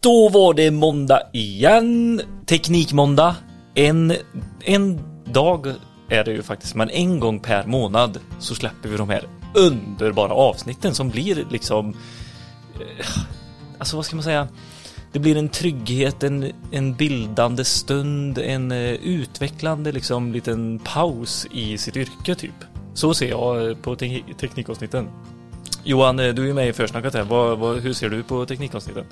Då var det måndag igen. Teknikmåndag. En, en dag är det ju faktiskt, men en gång per månad så släpper vi de här underbara avsnitten som blir liksom... Eh, alltså vad ska man säga? Det blir en trygghet, en, en bildande stund, en eh, utvecklande liksom liten paus i sitt yrke typ. Så ser jag på te teknikavsnitten. Johan, eh, du är med i försnacket här. Vad, vad, hur ser du på teknikavsnitten?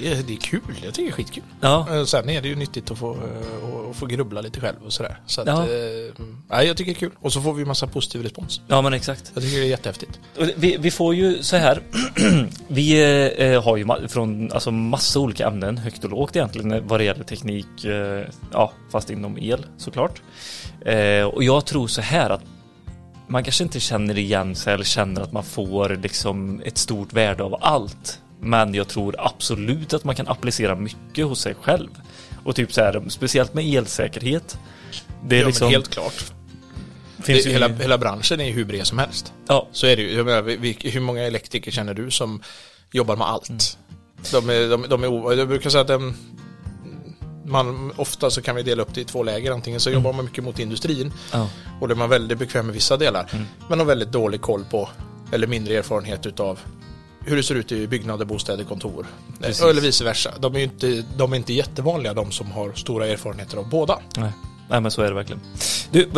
Det är, det är kul, jag tycker det är skitkul. Ja, Eh, Sen är det ju nyttigt att få, eh, att få grubbla lite själv och sådär. Så att, Ja. eh, nej, jag tycker det är kul. Och så får vi massa positiv respons. ja men exakt. Jag tycker det är jättehäftigt. Vi, vi får ju så här. vi eh, har ju från alltså massa olika ämnen, högt och lågt egentligen vad det gäller teknik. Eh, ja, fast inom el såklart. Eh, och jag tror så här att man kanske inte känner igen sig eller känner att man får liksom ett stort värde av allt. Men jag tror absolut att man kan applicera mycket hos sig själv. Och typ så här, speciellt med elsäkerhet. Det är ja, liksom... men helt klart. finns det, ju, hela, hela branschen är ju hur bred som helst. ja, Så är det ju. Jag menar, hur många elektriker känner du som jobbar med allt? De, är, de, de är, jag brukar säga att de, man, ofta så kan vi dela upp det i två läger. Antingen så jobbar man mycket mot industrin ja, och då är man väldigt bekväm med vissa delar. Men har väldigt dålig koll på, eller mindre erfarenhet utav hur det ser ut i byggnader, bostäder, kontor. Precis. Eller vice versa. De är inte, de är inte jättevanliga de som har stora erfarenheter av båda. Nej. Nej men så är det verkligen. Du,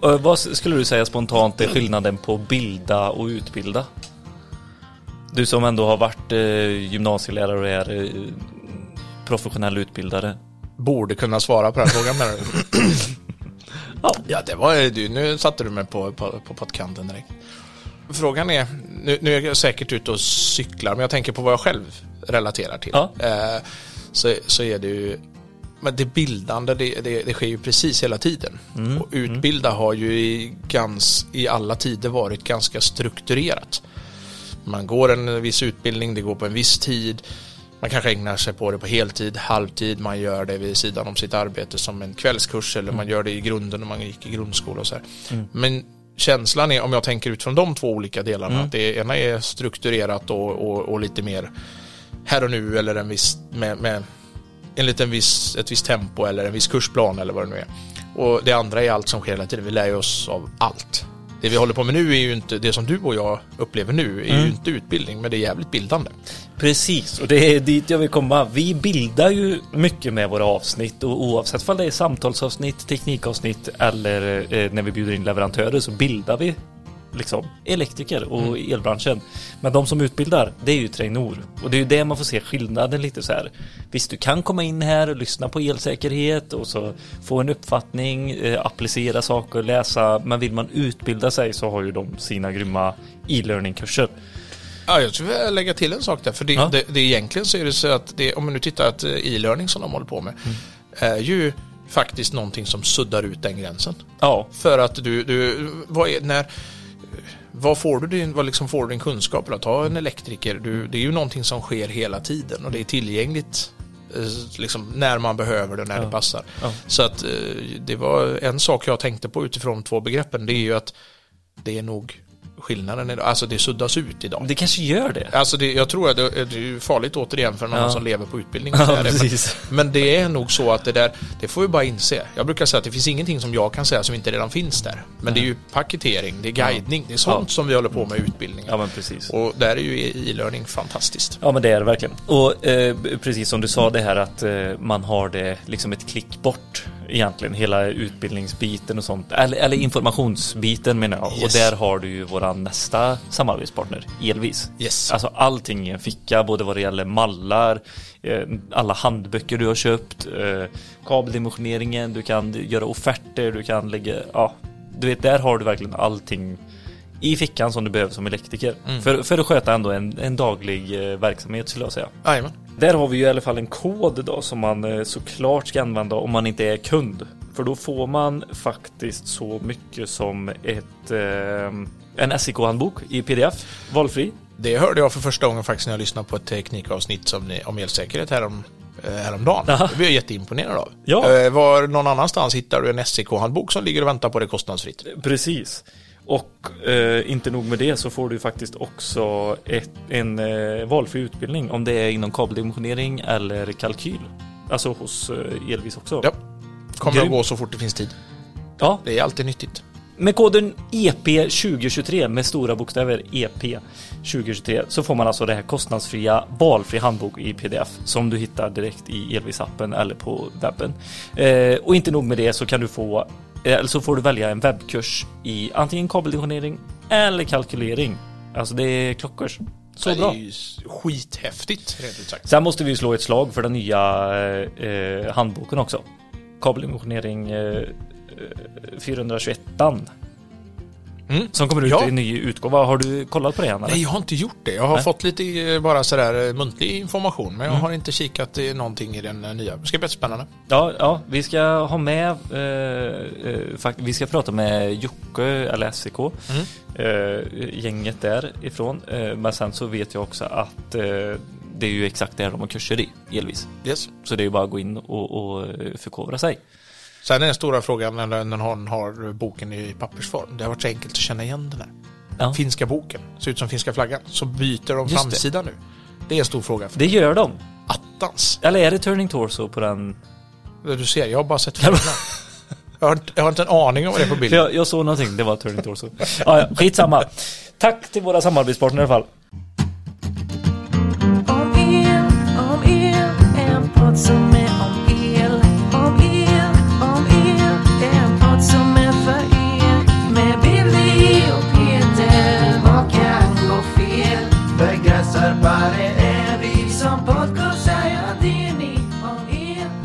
vad- vad skulle du säga spontant är skillnaden på bilda och utbilda? Du som ändå har varit eh, gymnasielärare och är eh, professionell utbildare. Borde kunna svara på den frågan menar du? Ja. Ja, det var du. Nu satte du mig på, på, på pottkanten direkt. Frågan är, nu, nu är jag säkert ute och cyklar, men jag tänker på vad jag själv relaterar till. Ja. Eh, så, så är det ju, men det bildande, det, det, det sker ju precis hela tiden. Mm, Och utbilda har ju i, gans, i alla tider varit ganska strukturerat. Man går en viss utbildning, det går på en viss tid. Man kanske ägnar sig på det på heltid, halvtid, man gör det vid sidan om sitt arbete som en kvällskurs eller man gör det i grunden när man gick i grundskola och så här. Men känslan är, om jag tänker utifrån de två olika delarna, att det ena är strukturerat och, och, och lite mer här och nu eller en viss, med, med enligt en viss, ett visst tempo eller en viss kursplan eller vad det nu är. Och det andra är allt som sker hela tiden, vi lär oss av allt. Det vi håller på med nu är ju inte, det som du och jag upplever nu är ju inte utbildning, men det är jävligt bildande. Precis, och det är dit jag vill komma. Vi bildar ju mycket med våra avsnitt och oavsett om det är samtalsavsnitt, teknikavsnitt eller eh, när vi bjuder in leverantörer så bildar vi liksom elektriker och elbranschen. Men de som utbildar, det är ju Trainor. Och det är ju det man får se skillnaden lite så här. Visst, du kan komma in här och lyssna på elsäkerhet och så få en uppfattning, eh, applicera saker, läsa. Men vill man utbilda sig så har ju de sina grymma e-learning-kurser. Ja, jag skulle vilja lägga till en sak där, för det, Ja. det, det egentligen så är det så att det, om man nu tittar att eh, e-learning som de håller på med är ju faktiskt någonting som suddar ut den gränsen. Ja, För att du, du vad är, när, vad får du din, vad liksom får du din kunskap? Eller ta en elektriker, du, det är ju någonting som sker hela tiden och det är tillgängligt eh, liksom, när man behöver det och när Ja. det passar. Ja. Så att eh, det var en sak jag tänkte på utifrån två begreppen, det är ju att det är nog skillnaden, idag. alltså det suddas ut idag. det kanske gör det. Alltså det, jag tror att det, det är farligt återigen för någon Ja. som lever på utbildning. Ja, men- men det är nog så att det där, det får vi bara inse. Jag brukar säga att det finns ingenting som jag kan säga som inte redan finns där. Men det är ju paketering, det är guidning, det är sånt Ja. som vi håller på med i utbildningen. Ja men precis. Och där är ju e-learning fantastiskt. Ja men det är det verkligen. Och eh, precis som du sa det här att eh, man har det liksom ett klick bort egentligen hela utbildningsbiten och sånt. Eller, eller informationsbiten menar jag. Yes. Och där har du ju våran nästa samarbetspartner, Elvis. Yes. Alltså allting i en ficka, både vad det gäller mallar, eh, alla handböcker du har köpt, eh, kabeldimensioneringen, du kan göra offerter, du kan lägga, ja, du vet där har du verkligen allting i fickan som du behöver som elektriker. För, för att sköta ändå en, en daglig eh, verksamhet skulle jag säga. Jajamän. Där har vi ju i alla fall en kod då som man såklart ska använda om man inte är kund. För då får man faktiskt så mycket som ett, eh, en SIK-handbok i pdf, valfri. Det hörde jag för första gången faktiskt när jag lyssnade på ett teknikavsnitt som ni, om elsäkerhet härom, eh, häromdagen. Aha. Det blev jag jätteimponerad av. Ja. Eh, var någon annanstans hittar du en SEK-handbok som ligger och väntar på det kostnadsfritt. Precis. Och eh, inte nog med det så får du faktiskt också ett, en eh, valfri utbildning om det är inom kabeldimensionering eller kalkyl. Alltså hos eh, Elvis också. Ja. Kommer att Grym. gå så fort det finns tid. ja, Det är alltid nyttigt. Med koden E EP2023 med stora bokstäver E EP2023 så får man alltså det här kostnadsfria valfri handbok i pdf som du hittar direkt i Elvis-appen eller på webben. Eh, och inte nog med det så kan du få eh, eller så får du välja en webbkurs i antingen kabeldimensionering eller kalkylering. Alltså det är klockors. Så det bra. är ju skithäftigt, rent ut sagt. Sen måste vi slå ett slag för den nya eh, eh, handboken också. Kabeldimensionering eh, 421 Mm. som kommer ut Ja. i ny utgåva. Har du kollat på det än? eller? Nej, jag har inte gjort det. Jag har Nej. fått lite eh, bara sådär eh, muntlig information, men jag Mm. har inte kikat i någonting i den eh, nya. Det ska bli spännande. Ja, ja, vi ska ha med, eh, eh, vi ska prata med Jocke, eller SVK, Mm. eh, gänget därifrån. Eh, men sen så vet jag också att det är ju exakt det de har kurser i, elvis. Yes. Så det är ju bara att gå in och, och förkovra sig. Sen är den stora frågan när, när någon har boken i pappersform. Det har varit så enkelt att känna igen den här. Ja. Finska boken, ser ut som finska flaggan. Så byter de Just det. framsida nu. Det är en stor fråga. För Det gör de. attans. Eller är det Turning Torso på den? Du ser, jag har bara sett filmerna. jag, har, inte- jag har inte en aning om vad det är på bilden. jag, jag såg någonting, det var Turning Torso. Ja, ja, skitsamma. Tack till våra samarbetspartner i alla fall. Om el, om el, en podd som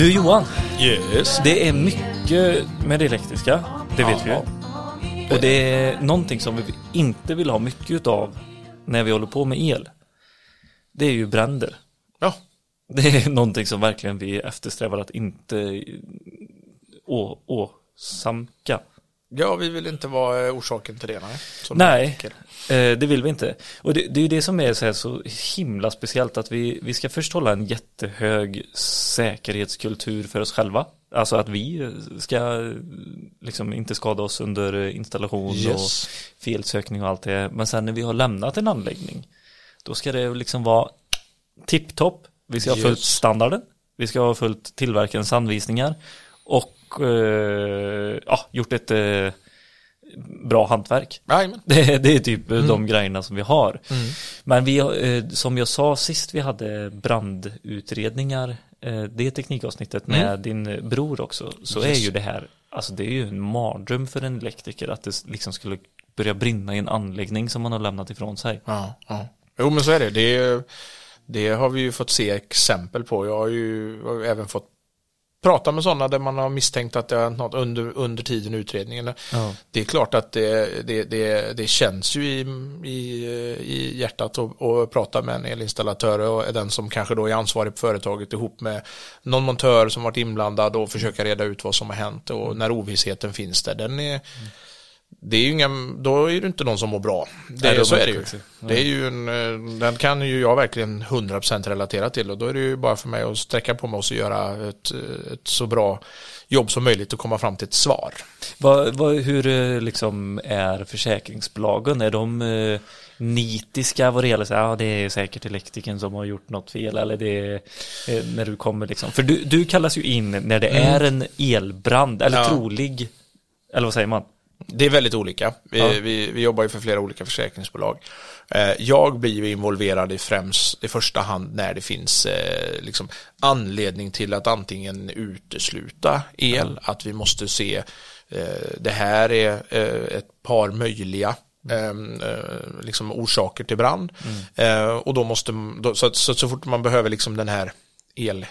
Du Johan, Yes. det är mycket med det elektriska, det vet vi ju. Och det är någonting som vi inte vill ha mycket utav när vi håller på med el. Det är ju bränder. Ja, Det är någonting som verkligen vi eftersträvar att inte åsamka. Ja, vi vill inte vara eh, orsaken till det. Nej, Nej, eh, det vill vi inte. Och det, det är ju det som är så, här så himla speciellt att vi, vi ska först hålla en jättehög säkerhetskultur för oss själva. Alltså att vi ska liksom inte skada oss under installation Yes. och felsökning och allt det. Men sen när vi har lämnat en anläggning, då ska det liksom vara tipptopp. Vi ska ha följt Yes. standarden. Vi ska ha följt tillverkarens anvisningar och ja, gjort ett eh, bra hantverk. Jajamän. Det, det är typ eh, de grejerna som vi har. Mm. Men vi, eh, som jag sa sist vi hade brandutredningar, eh, det teknikavsnittet med Mm. din bror också, så är Yes. ju det här, alltså det är ju en mardröm för en elektriker att det liksom skulle börja brinna i en anläggning som man har lämnat ifrån sig. Ja, ja. Jo, men så är det. det. Det har vi ju fått se exempel på. Jag har ju även fått prata med sådana där man har misstänkt att det har hänt något under, under tiden utredningen. Ja. Det är klart att det, det, det, det känns ju i, i, i hjärtat att prata med en elinstallatör och den som kanske då är ansvarig på företaget ihop med någon montör som varit inblandad och försöka reda ut vad som har hänt och när ovissheten finns där. Den är, det är ju inga, då är det inte någon som mår bra. Det, Nej, så är det ju. det. Är ju en, eh, den kan ju jag verkligen 100% relatera till och då är det ju bara för mig att sträcka på mig och göra ett, ett så bra jobb som möjligt och komma fram till ett svar. Vad, vad, hur eh, liksom är försäkringsbolagen? Är de eh, nitiska vad det gäller? Så, ja, det är säkert elektrikern som har gjort något fel eller det är eh, när du kommer liksom. För du, du kallas ju in när det är en elbrand eller Ja. trolig, eller vad säger man? Det är väldigt olika. Vi, Ja. vi, vi jobbar ju för flera olika försäkringsbolag. Eh, Jag blir involverad i främst i första hand när det finns eh, liksom anledning till att antingen utesluta el, att vi måste se eh, det här är ett par möjliga eh, liksom orsaker till brand. Eh, och då måste, så, så, så fort man behöver liksom den här el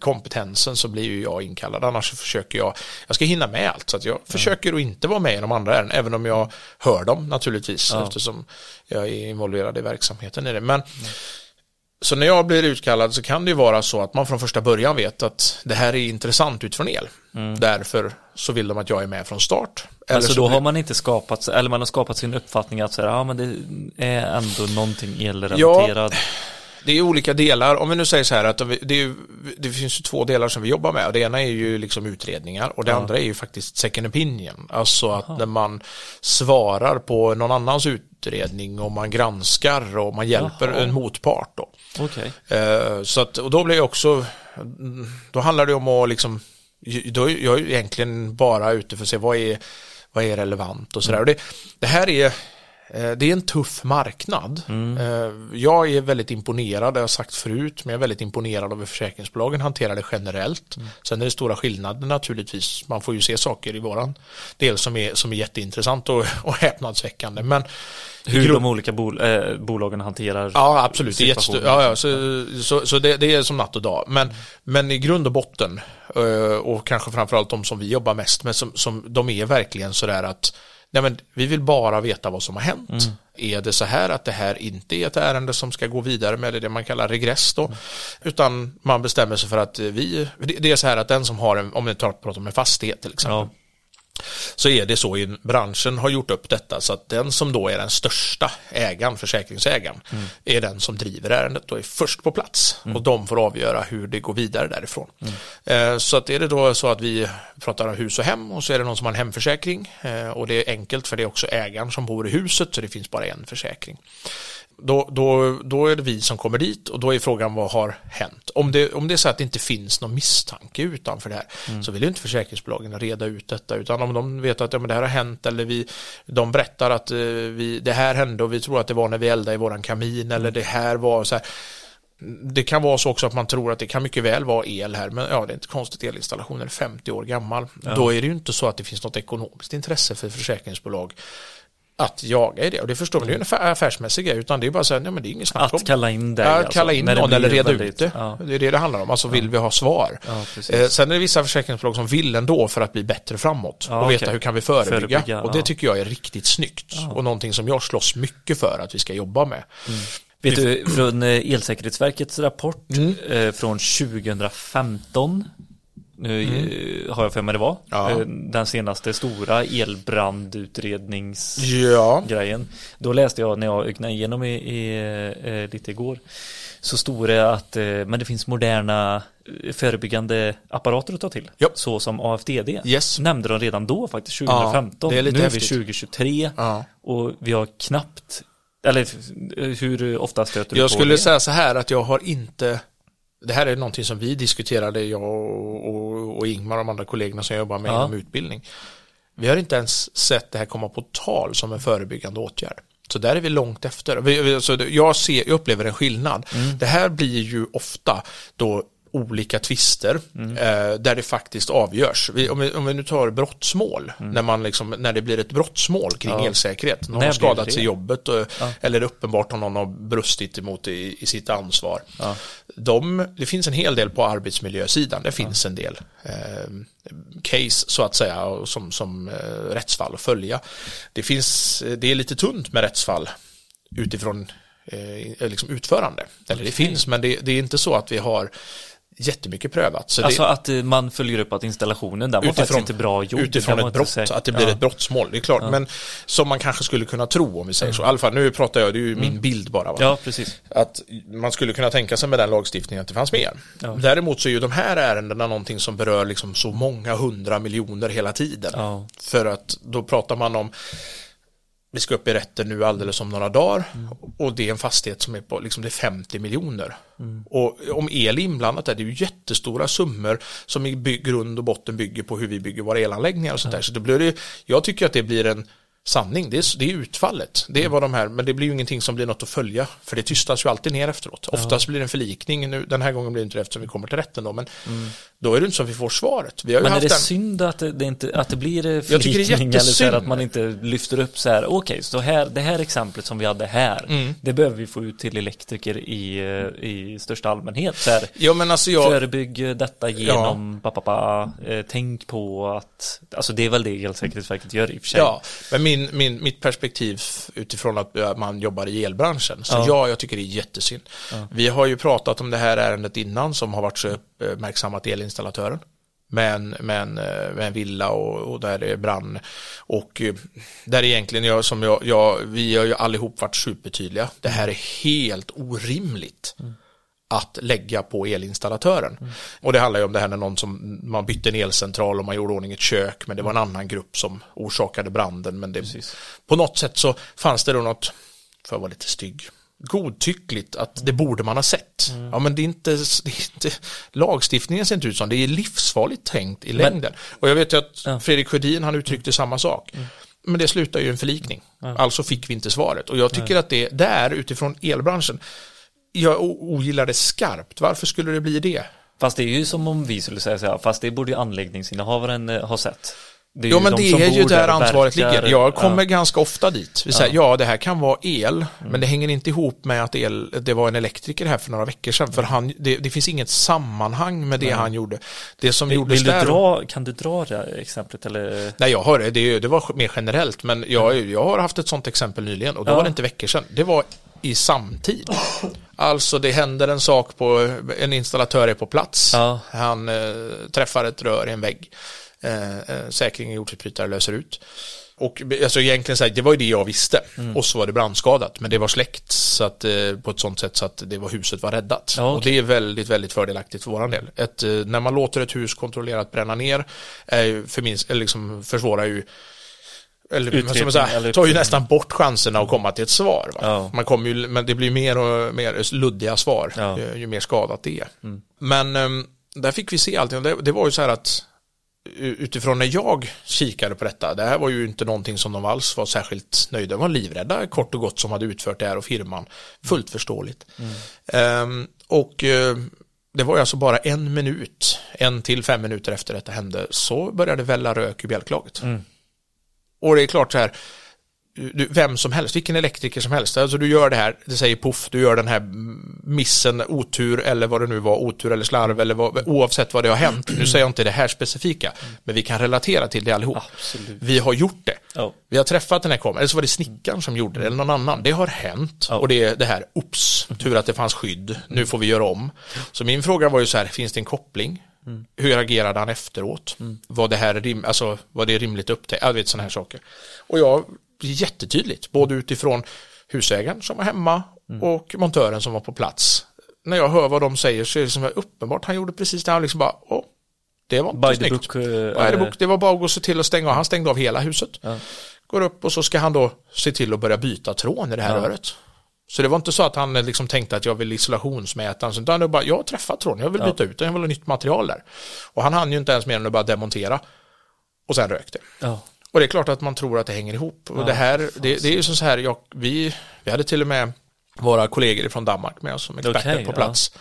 kompetensen så blir ju jag inkallad. Annars så försöker jag, jag ska hinna med allt. Så att jag försöker att inte vara med i de andra ärenden, även om jag hör dem naturligtvis, Ja. eftersom jag är involverad i verksamheten i det. Men så när jag blir utkallad så kan det ju vara så att man från första början vet att det här är intressant utifrån el. Därför så vill de att jag är med från start. Eller alltså så då blir- har man inte skapat, eller man har skapat sin uppfattning att säga, ja men det är ändå någonting elrelaterad. Det är olika delar. Om vi nu säger så här att det, är, det finns ju två delar som vi jobbar med. Det ena är ju liksom utredningar och det andra är ju faktiskt second opinion. Alltså att när man svarar på någon annans utredning och man granskar och man hjälper Jaha. en motpart då. Okej. Eh, Så att, och då blir jag också, då handlar det om att liksom, då är jag egentligen bara ute för att se vad är, vad är relevant och sådär. Och det, det här är, det är en tuff marknad. Eh, Jag är väldigt imponerad, det har jag sagt förut, men jag är väldigt imponerad av hur försäkringsbolagen hanterar det generellt. Sen är det stora skillnader naturligtvis. Man får ju se saker i våran del som är, som är jätteintressant och, och häpnadsväckande. Men Hur grund- de olika bol eh, bolagen hanterar Ja, absolut. Det är. Ja, ja, så så, så det, det är som natt och dag. Men, men i grund och botten, eh, och kanske framförallt de som vi jobbar mest med, som, som, de är verkligen sådär att nej men, vi vill bara veta vad som har hänt. Mm. Är det så här att det här inte är ett ärende som ska gå vidare med det, det man kallar regress då, utan man bestämmer sig för att vi, det är så här att den som har en, om vi tar, pratar om en fastighet till exempel, Ja. Så är det så i branschen har gjort upp detta så att den som då är den största ägaren, försäkringsägaren, är den som driver ärendet och är först på plats och de får avgöra hur det går vidare därifrån. Eh, Så att är det då så att vi pratar om hus och hem och så är det någon som har en hemförsäkring eh, och det är enkelt för det är också ägaren som bor i huset så det finns bara en försäkring. Då, då, då är det vi som kommer dit och då är frågan vad har hänt? Om det, om det är så att det inte finns någon misstanke utanför det här så vill ju inte försäkringsbolagen reda ut detta utan om de vet att ja, men det här har hänt eller vi, de berättar att eh, vi, det här hände och vi tror att det var när vi eldade i våran kamin eller det här var så här. Det kan vara så också att man tror att det kan mycket väl vara el här men ja det är inte konstigt elinstallationen är 50 år gammal. Då är det ju inte så att det finns något ekonomiskt intresse för försäkringsbolag att jaga i det och det förstår man, det är ju en affär, affärsmässig grej utan det är bara så här, nej men det är inget snack om. Att kalla in dig Ja, alltså, kalla in någon eller reda väldigt- ut det. Ja. Det är det det handlar om, alltså vill vi ha svar. Ja. Eh, sen är det vissa försäkringsbolag som vill ändå för att bli bättre framåt Ja, och veta okej. hur kan vi förebygga. Förebygga, och det tycker jag är riktigt snyggt och någonting som jag slåss mycket för att vi ska jobba med. Vet du, från eh, Elsäkerhetsverkets rapport Mm. eh, från 2015 nu eh, har jag för mig det var. Mm. Ja. Eh, Den senaste stora elbrandutredningsgrejen. Ja, Då läste jag när jag ögnade igenom i, i, eh, lite igår. Så stod det att men det finns moderna förebyggande apparater att ta till. Japp. Så som AFDD. Yes. Nämnde de redan då faktiskt 2015. det är lite nu är vi 2023 Ja. och vi har knappt eller hur ofta stöter du jag på skulle det? säga så här att jag har inte det här är någonting som vi diskuterade, jag och, och, och Ingmar och de andra kollegorna som jag jobbar med Ja. inom utbildning. Vi har inte ens sett det här komma på tal som en förebyggande åtgärd. Så där är vi långt efter. Vi, så jag, ser, jag upplever en skillnad. Det här blir ju ofta då olika tvister eh, där det faktiskt avgörs. Vi, om, vi, om vi nu tar brottsmål, när, man liksom, när det blir ett brottsmål kring Ja. elsäkerhet. Någon När har skadats i jobbet och, eller det är uppenbart om någon har brustit emot i, i sitt ansvar. Ja. De, det finns en hel del på arbetsmiljösidan, det finns en del eh, case så att säga som, som eh, rättsfall att följa. Det finns, det är lite tunt med rättsfall utifrån eh, liksom utförande. Eller det finns, men det, det är inte så att vi har jättemycket prövat. Så Alltså det, att eh, man följer upp att installationen, den var faktiskt inte bra gjord. utifrån ett brott, säker. att det blir Ja. ett brottsmål, det är klart. Men som man kanske skulle kunna tro om vi säger så. I alla fall, nu pratar jag, det är ju min bild bara. Va? Ja, precis. att man skulle kunna tänka sig med den lagstiftningen att det fanns mer. Ja. Däremot så är ju de här ärendena någonting som berör liksom så många hundra miljoner hela tiden. Ja. För att då pratar man om vi ska upp i rätten nu alldeles om några dagar och det är en fastighet som är på liksom det är 50 miljoner. Och om el är inblandat där, det är ju jättestora summor som i grund och botten bygger på hur vi bygger våra elanläggningar och sånt där. Så då blir det, jag tycker att det blir en sanning, det är, det är utfallet. Det är vad de här, men det blir ju ingenting som blir något att följa, för det tystas ju alltid ner efteråt. Oftast blir det en förlikning, nu, den här gången blir det inte det eftersom vi kommer till rätten då, men då är det inte så att vi får svaret. Vi har Men är det en... synd att det, det inte, att det blir eh, förlikning eller så här, att man inte lyfter upp så här, okej, så här, det här exemplet som vi hade här, Mm. det behöver vi få ut till elektriker i, eh, i största allmänhet. Så här, Ja men alltså jag, Förebygg eh, detta genom pa, pa, pa, eh, tänk på att, alltså det är väl det Elsäkerhetsverket gör i och för sig. Ja, men min, min, mitt perspektiv utifrån att ja, man jobbar i elbranschen, så Ja. ja, jag tycker det är jättesynd. Vi har ju pratat om det här ärendet innan som har varit så uppmärksammat elinstallatören. med en, med en, eh, med en villa och, och där det brann. Och eh, där egentligen jag, som jag, jag, vi har ju allihop varit supertydliga. Det här är helt orimligt. att lägga på elinstallatören. Och det handlar ju om det här när någon som, man bytte en elcentral och man gjorde ordning ett kök men det var en annan grupp som orsakade branden. Men det, på något sätt så fanns det då något, för att vara lite stygg, godtyckligt att det borde man ha sett. Ja men det är, inte, det är inte, lagstiftningen ser inte ut som det är livsfarligt tänkt i längden. Och jag vet ju att Ja. Fredrik Sjödin han uttryckte samma sak. Men det slutar ju en förlikning. Alltså fick vi inte svaret. Och jag tycker att det där utifrån elbranschen, jag ogillar det skarpt. Varför skulle det bli det? Fast det är ju som om vi skulle säga så här, fast det borde ju anläggningsinnehavaren eh, ha sett. Det Ja men de det är ju där och ansvaret verkar. ligger. Jag kommer Ja. ganska ofta dit. Vi säger, ja. det här kan vara el, men det hänger inte ihop med att el, det var en elektriker här för några veckor sedan. För han, det, det finns inget sammanhang med det han gjorde. Det som Vill, gjordes vill du där. dra, kan du dra det exemplet eller? Nej, jag har det. Det, det var mer generellt, men jag, jag har haft ett sånt exempel nyligen och då Ja. var det inte veckor sedan. Det var i samtid. Alltså det händer en sak på, en installatör är på plats. Ja. Han eh, träffar ett rör i en vägg. Eh, eh, säkringen jordutbrytare löser ut. Och alltså egentligen så här, det var ju det jag visste. Mm. Och så var det brandskadat. Men det var släckt så att, eh, på ett sånt sätt så att det var huset var räddat. Ja, okej. Och det är väldigt, väldigt fördelaktigt för våran del. Ett, eh, när man låter ett hus kontrollerat bränna ner är ju förminsk, eller liksom försvårar ju eller man säga, tar ju nästan bort chanserna att komma till ett svar. Va? Ja. Man kommer ju, men det blir mer och mer luddiga svar Ja. Mm. ju, ju mer skadat det är. Men ehm, där fick vi se allting det, det var ju så här att utifrån när jag kikade på detta, det här var ju inte någonting som de alls var särskilt nöjda, de var livrädda kort och gott som hade utfört det här och firman, fullt förståeligt. Ehm, och eh, det var ju alltså bara en minut, en till fem minuter efter detta hände, så började välla rök ur bjälklaget. Och det är klart så här, du, vem som helst, vilken elektriker som helst, alltså du gör det här, det säger poff, du gör den här missen, otur eller vad det nu var, otur eller slarv eller vad, oavsett vad det har hänt. Nu säger jag inte det här specifika, men vi kan relatera till det allihop. Absolut. Vi har gjort det. Ja. Vi har träffat den här kameran, eller så var det snickaren som gjorde det, eller någon annan. Det har hänt. Ja. Och det är det här, oops, tur att det fanns skydd, nu får vi göra om. Så min fråga var ju så här, finns det en koppling? Hur agerade han efteråt? Var det här rim, alltså, var det rimligt upptäckt? Jag vet sådana här saker. Och jag, jättetydligt, både utifrån husägaren som var hemma och montören som var på plats. När jag hör vad de säger så är det som uppenbart, han gjorde precis det, han liksom bara, åh, det var inte By snyggt. book, eh, the book, det var bara att gå och se till att stänga av. Han stängde av hela huset. Går upp och så ska han då se till att börja byta tråd i det här Ja. röret. Så det var inte så att han liksom tänkte att jag vill isolationsmäta, utan det bara, jag har träffat tråden, jag vill byta ut den, jag vill ha nytt material där. Och han hann ju inte ens mer än att bara demontera. Och sen rök det. Ja. Och det är klart att man tror att det hänger ihop. Och det här, det, det är ju så här, jag, vi, vi hade till och med våra kollegor från Danmark med oss som experter Okej, på ja. plats.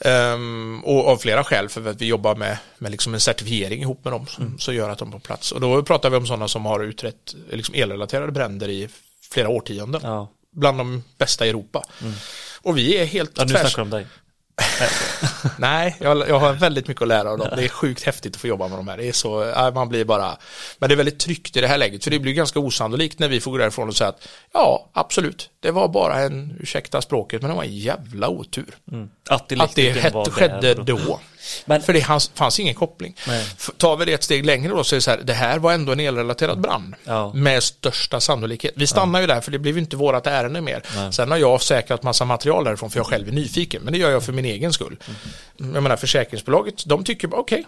Ehm, och av flera skäl, för att vi jobbar med, med liksom en certifiering ihop med dem som, Mm. som gör att de är på plats. Och då pratar vi om sådana som har utrett liksom elrelaterade bränder i flera årtionden. Ja. Mm. Bland de bästa i Europa. Och vi är helt ja, nu tvärs. snackar du om dig. Nej, jag, jag har väldigt mycket att lära av dem. Det är sjukt häftigt att få jobba med de här. Det är så, ja, man blir bara, men det är väldigt tryggt i det här läget, för det blir ganska osannolikt när vi får gå därifrån och säga att ja, absolut, det var bara en, ursäkta språket, men det var en jävla otur. Att, Att det elektrikern var het, där skedde och- då. Men- för det fanns, fanns ingen koppling. Nej. Tar vi det ett steg längre då så är det så här, det här var ändå en elrelaterad brand. Ja. Med största sannolikhet. Vi stannar ju där för det blev ju inte vårat ärende mer. Nej. Sen har jag säkrat massa material därifrån för jag själv är nyfiken. Men det gör jag för min egen skull. Jag menar försäkringsbolaget, de tycker okej.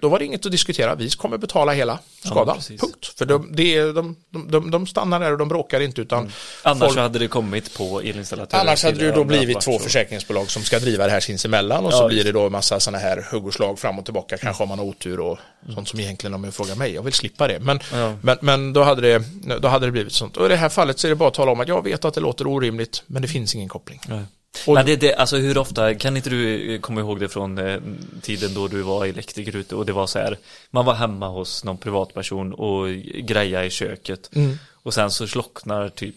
Då var det inget att diskutera, vi kommer betala hela skadan. precis. Punkt. För de, de, de, de, de stannar där och de bråkar inte utan Annars folk- hade det kommit på elinstallatörer. Annars hade det då blivit två försäkringsbolag som ska driva det här sinsemellan och Ja, så blir det då massa sådana här hugg och slag fram och tillbaka, kanske om man har otur och sånt som egentligen om jag frågar mig, jag vill slippa det. Men, Ja. men, men då, hade det, då hade det blivit sånt. Och i det här fallet så är det bara att tala om att jag vet att det låter orimligt, men det finns ingen koppling. Nej. Och- Men det, det, alltså hur ofta, kan inte du eh, komma ihåg det från eh, tiden då du var elektriker ute och det var så här, man var hemma hos någon privatperson och greja i köket Och sen så slocknar typ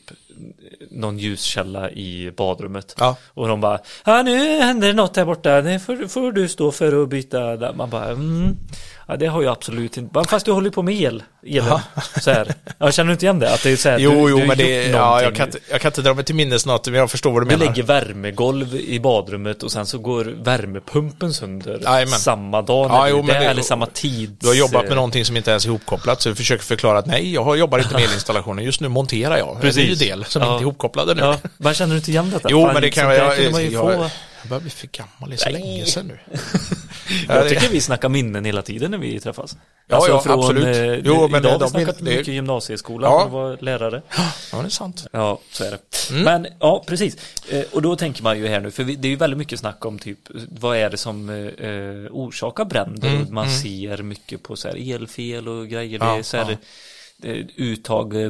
någon ljuskälla i badrummet. Ja. Och de bara, ja nu händer det något här borta, det får, får du stå för och byta. där." Man bara, mm. Ja det har jag absolut inte. Fast du håller ju på med el. Elen. Så här. Jag känner du inte igen det? Att det är så här, Jo, du, jo, du men det, ja, jag, kan inte, jag kan inte dra mig till minnes något, men jag förstår vad du Du menar. lägger värmegolv i badrummet och sen så går värmepumpen sönder Jajamän. samma dag Ja, du jo, är där, det- eller samma tid. Du har jobbat med någonting som inte ens är ihopkopplat, så du försöker förklara att nej, jag jobbar inte med elinstallationen, just nu monterar jag Precis. en ny del som Ja. inte är ihopkopplade nu. Ja, men känner du inte igen detta? Jo, Fan, men det kan jag, jag, ju jag, få. Jag börjar bli för gammal, det är så Nej. länge sedan nu. Jag tycker vi snackar minnen hela tiden när vi träffas. Ja, ja, absolut. Eh, Jo, men idag har vi snackat det- mycket gymnasieskolan Ja. och var lärare. Ja, det är sant. Ja, så är det. Mm. Men ja, precis. Eh, Och då tänker man ju här nu, för det är ju väldigt mycket snack om typ vad är det som eh, orsakar bränder Mm, man ser mycket på så här elfel och grejer. det Ja, är så här, ja. Eh, uttag eh,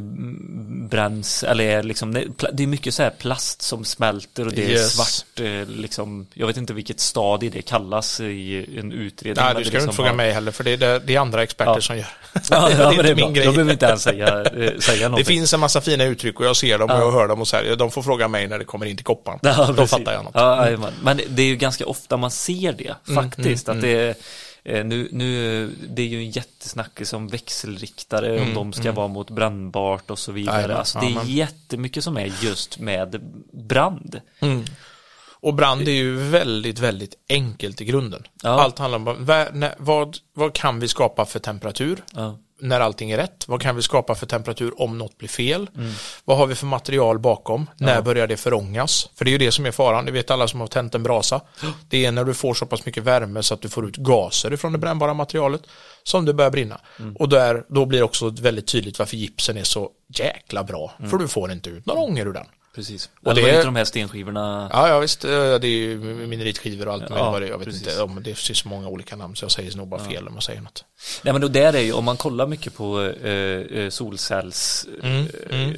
bränns eller är liksom det det är mycket så här plast som smälter och det är Yes. svart eh, liksom jag vet inte vilket stadie det kallas i en utredning Nej, du det ska liksom inte fråga har- mig heller, för det är, det, det är andra experter Ja. som gör. Ja, det är ja, det är min bra. grej. Då behöver inte ens säga, säga Det någonting. finns en massa fina uttryck och jag ser dem och jag hör dem och så här, de får fråga mig när det kommer in till kopparn. Ja, Då fattar jag något. Ja, men det är ju ganska ofta man ser det Mm, faktiskt. att det är, eh, nu, nu, det är ju en jättesnackis om växelriktare, om de ska vara mot brandbart och så vidare. Mm, Jajamän, alltså, det är jättemycket som är just med brand. Och brand är ju väldigt, väldigt enkelt i grunden. Ja. Allt handlar om vad, vad, vad kan vi skapa för temperatur Ja. När allting är rätt? Vad kan vi skapa för temperatur om något blir fel? Mm. Vad har vi för material bakom? När börjar det förångas? För det är ju det som är faran, det vet alla som har tänt en brasa. Det är när du får så pass mycket värme så att du får ut gaser ifrån det brännbara materialet som det börjar brinna. Mm. Och där, då blir det också väldigt tydligt varför gipsen är så jäkla bra. Mm. För du får inte ut någon ånger ur den. Precis. Och Och det var inte de här stenskivorna. Ja, ja visst, eh, det är ju mineritskivor och allt Ja, vad det är. Jag vet precis. inte, om det finns så många olika namn så jag säger nog bara fel om jag säger något. Nej men då där är ju, om man kollar mycket på eh, eh, solcells, Mm, eh,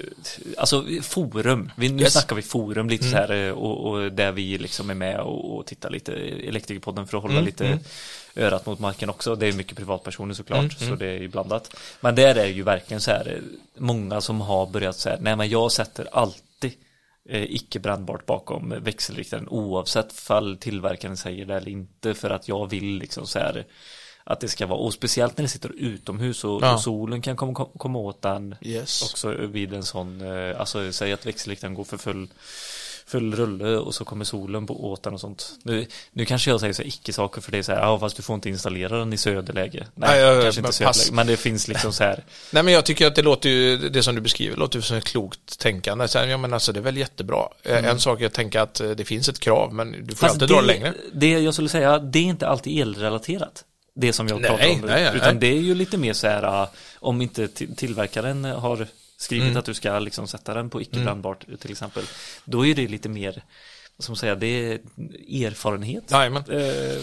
alltså forum, vi, nu Yes. snackar vi forum lite så här eh, och, och där vi liksom är med och, och tittar lite, Elektrikerpodden för att hålla lite örat mot marken också, det är mycket privatpersoner såklart, så det är ju blandat. Men där är ju verkligen så här, många som har börjat här, nej men jag sätter alltid eh, icke brännbart bakom växelriktaren oavsett fall tillverkaren säger det eller inte för att jag vill liksom så här att det ska vara, och speciellt när det sitter utomhus och, Ja. och solen kan komma, komma åt den Yes. också vid en sån, eh, alltså säg att växelriktaren går för full full rulle och så kommer solen på åt den och sånt. Nu, nu kanske jag säger så icke-saker för det är så här, ja fast du får inte installera den i söderläge. Nej, Nej, ja, kanske men inte pass. söderläge, men det finns liksom så här, Nej men jag tycker att det låter ju, det som du beskriver låter som ett klokt tänkande. Sen, ja men alltså det är väl jättebra. Eh, En sak är att tänka att eh, det finns ett krav men du får Fast alltid dra det längre. det jag skulle säga, det är inte alltid elrelaterat. Det som jag Nej, pratar om nej, nej, Utan det är ju lite mer så här, äh, om inte till- tillverkaren har skrivit Mm. att du ska liksom sätta den på icke brännbart till exempel. Då är det lite mer, man säga, det är erfarenhet. Jajamän. Eh,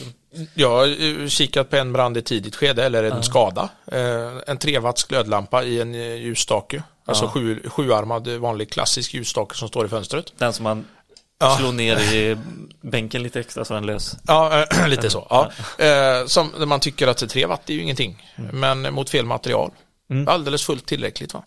Jag har eh, kikat på en brand i tidigt skede, eller en skada. Eh, En 3 watts glödlampa i en eh, ljusstake. Alltså sju, sjuarmad vanlig klassisk ljusstake som står i fönstret. den som man Ja. slår ner i bänken lite extra så den lös. Ja, lite så. Ja. Som man tycker att 3 watt är ju ingenting. Men mot fel material. Alldeles fullt tillräckligt va?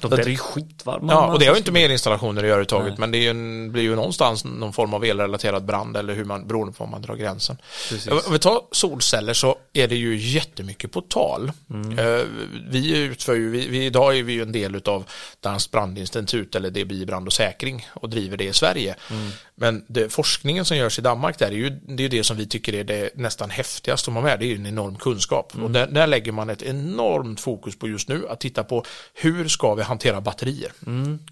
De där är ju skitvarma. Ja, och det har ju inte med elinstallationer att göra överhuvudtaget. Men det är ju en, blir ju någonstans någon form av elrelaterad brand eller hur man, beroende på var man drar gränsen. Precis. Om vi tar solceller så är det ju jättemycket på tal. Eh, Vi utför ju, vi, vi, idag är vi ju en del av Danskt brandinstitut eller DBI brand och säkring och driver det i Sverige. Men det, forskningen som görs i Danmark där är ju det, är ju det som vi tycker är det nästan häftigaste att ha med. Det är ju en enorm kunskap. Och där, där lägger man ett enormt fokus på just nu att titta på hur ska vi hantera batterier.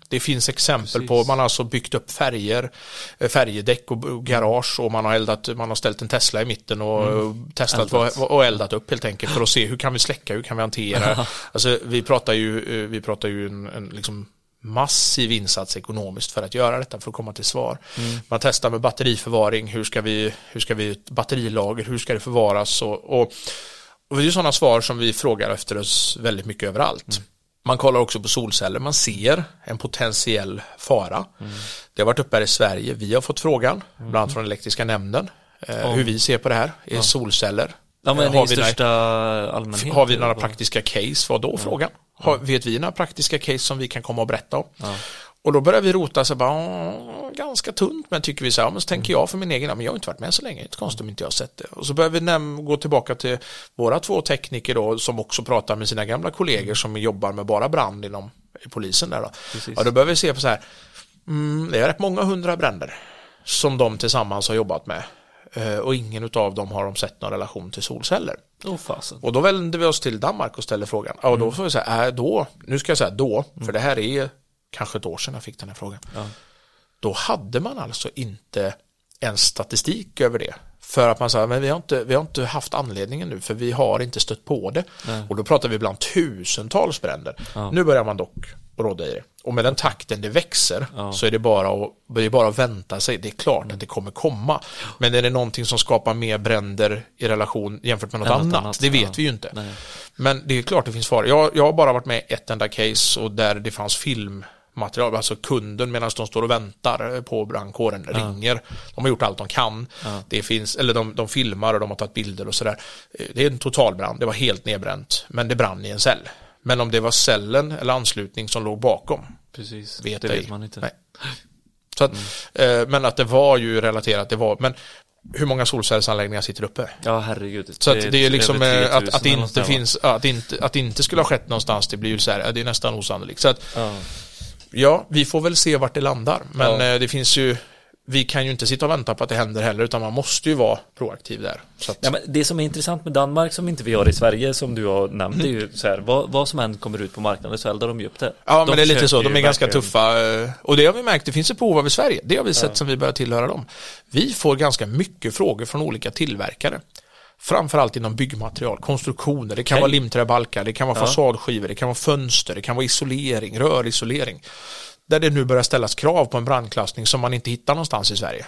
Det finns exempel på, man har alltså byggt upp färger, eh, färgedäck och, garage och man har eldat, man har ställt en Tesla i mitten och Mm. testat och, och eldat upp helt enkelt för att se hur kan vi släcka, hur kan vi hantera. alltså vi pratar ju, eh, vi pratar ju en, en liksom massiv insats ekonomiskt för att göra detta för att komma till svar. Mm. Man testar med batteriförvaring, hur ska vi, hur ska vi, batterilager, hur ska det förvaras och, och, och det är sådana svar som vi frågar efter oss väldigt mycket överallt. Mm. Man kollar också på solceller, man ser en potentiell fara. Det har varit uppe här i Sverige, vi har fått frågan, bland annat från elektriska nämnden, eh, hur vi ser på det här, är solceller Ja, men Har i vi några- största allmänhet. Har vi några praktiska case? Vad då frågan? Har, vet vi några praktiska case som vi kan komma och berätta om? Ja. Och då börjar vi rota så bara, "Åh, ganska tunt, men tycker vi så här, ja, men så tänker jag för min egen, ja, men jag har inte varit med så länge, det är inte konstigt om inte jag har sett det. Och så börjar vi gå tillbaka till våra två tekniker då, som också pratar med sina gamla kollegor som jobbar med bara brand inom polisen där då. Precis. Ja, då börjar vi se på så här, mm, det är rätt många hundra bränder som de tillsammans har jobbat med. Eh, Och ingen av dem har de sett någon relation till solceller. Fasen. Och då vände vi oss till Danmark och ställde frågan. Ja, och då får vi säga, äh, då, nu ska jag säga då, för det här är kanske ett år sedan jag fick den här frågan. Ja. Då hade man alltså inte en statistik över det. För att man sa, men vi har, inte, vi har inte haft anledningen nu, för vi har inte stött på det. Nej. Och då pratar vi ibland tusentals bränder. Ja. Nu börjar man dock råda i det. Och med den takten det växer Ja. så är det bara att, det är bara att vänta sig. Det är klart att det kommer komma. Men är det någonting som skapar mer bränder i relation jämfört med något, annat? annat, Det vet ja. vi ju inte. Nej. Men det är klart det finns fara. Jag, jag har bara varit med i ett enda case och där det fanns filmmaterial, alltså kunden medan de står och väntar på brandkåren ringer. De har gjort allt de kan. Ja. Det finns, eller de, de filmar och de har tagit bilder och sådär. Eh, Det är en totalbrand, det var helt nedbränt. Men det brann i en cell. Men om det var cellen eller anslutning som låg bakom, Precis. vet det ej. vet man inte. Nej. Så att, eh, men att det var ju relaterat, det var, men hur många solcellsanläggningar sitter uppe? Ja, herregud. Så att det är liksom över eh, att, 3000 att, det inte finns, att, det inte, att det inte skulle ha skett någonstans, det blir ju så här, ja, det är nästan osannolikt. Så att, Ja. Ja, vi får väl se vart det landar. Men Ja. eh, det finns ju, vi kan ju inte sitta och vänta på att det händer heller, utan man måste ju vara proaktiv där. Att, Ja, det som är intressant med Danmark som inte vi har i Sverige som du har nämnt är ju så här, vad, vad som än kommer ut på marknaden så eldar de ju upp det. Ja, De men det är lite så. De är ganska verkligen- tuffa. eh, Och det har vi märkt, det finns ett behov av i Sverige. Det har vi sett Ja. som vi börjar tillhöra dem. Vi får ganska mycket frågor från olika tillverkare. Framförallt inom byggmaterial, konstruktioner, det kan Okej. vara limträbalkar, det kan vara Ja. fasadskivor, det kan vara fönster, det kan vara isolering, rörisolering. Där det nu börjar ställas krav på en brandklassning som man inte hittar någonstans i Sverige.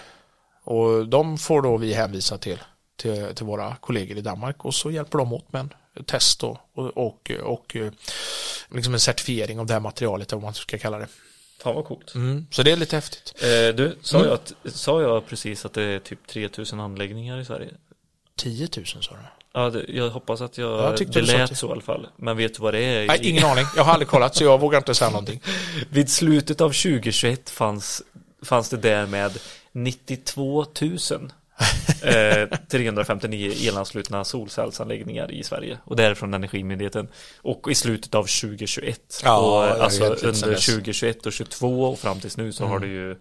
Och de får då vi hänvisa till, till, till våra kollegor i Danmark och så hjälper de åt med en test och, och, och, och eh, liksom en certifiering av det här materialet, vad man ska kalla det. Fan vad coolt. Mm, så det är lite häftigt. Eh, du, sa, Mm. jag att, sa jag precis att det är typ 3000 anläggningar i Sverige? 10 000 sa du? Ja, det, jag hoppas att jag, Jag det lät det. så i alla fall. Men vet du vad det är? Nej, ingen aning. Jag har aldrig kollat så jag vågar inte säga någonting. Vid slutet av 2021 fanns, fanns det därmed 92 000 eh, 359 elanslutna solcellsanläggningar i Sverige. Och det är från Energimyndigheten. Och i slutet av 2021. Ja, och, alltså under dess. 2021 och 2022 och fram tills nu så har det ju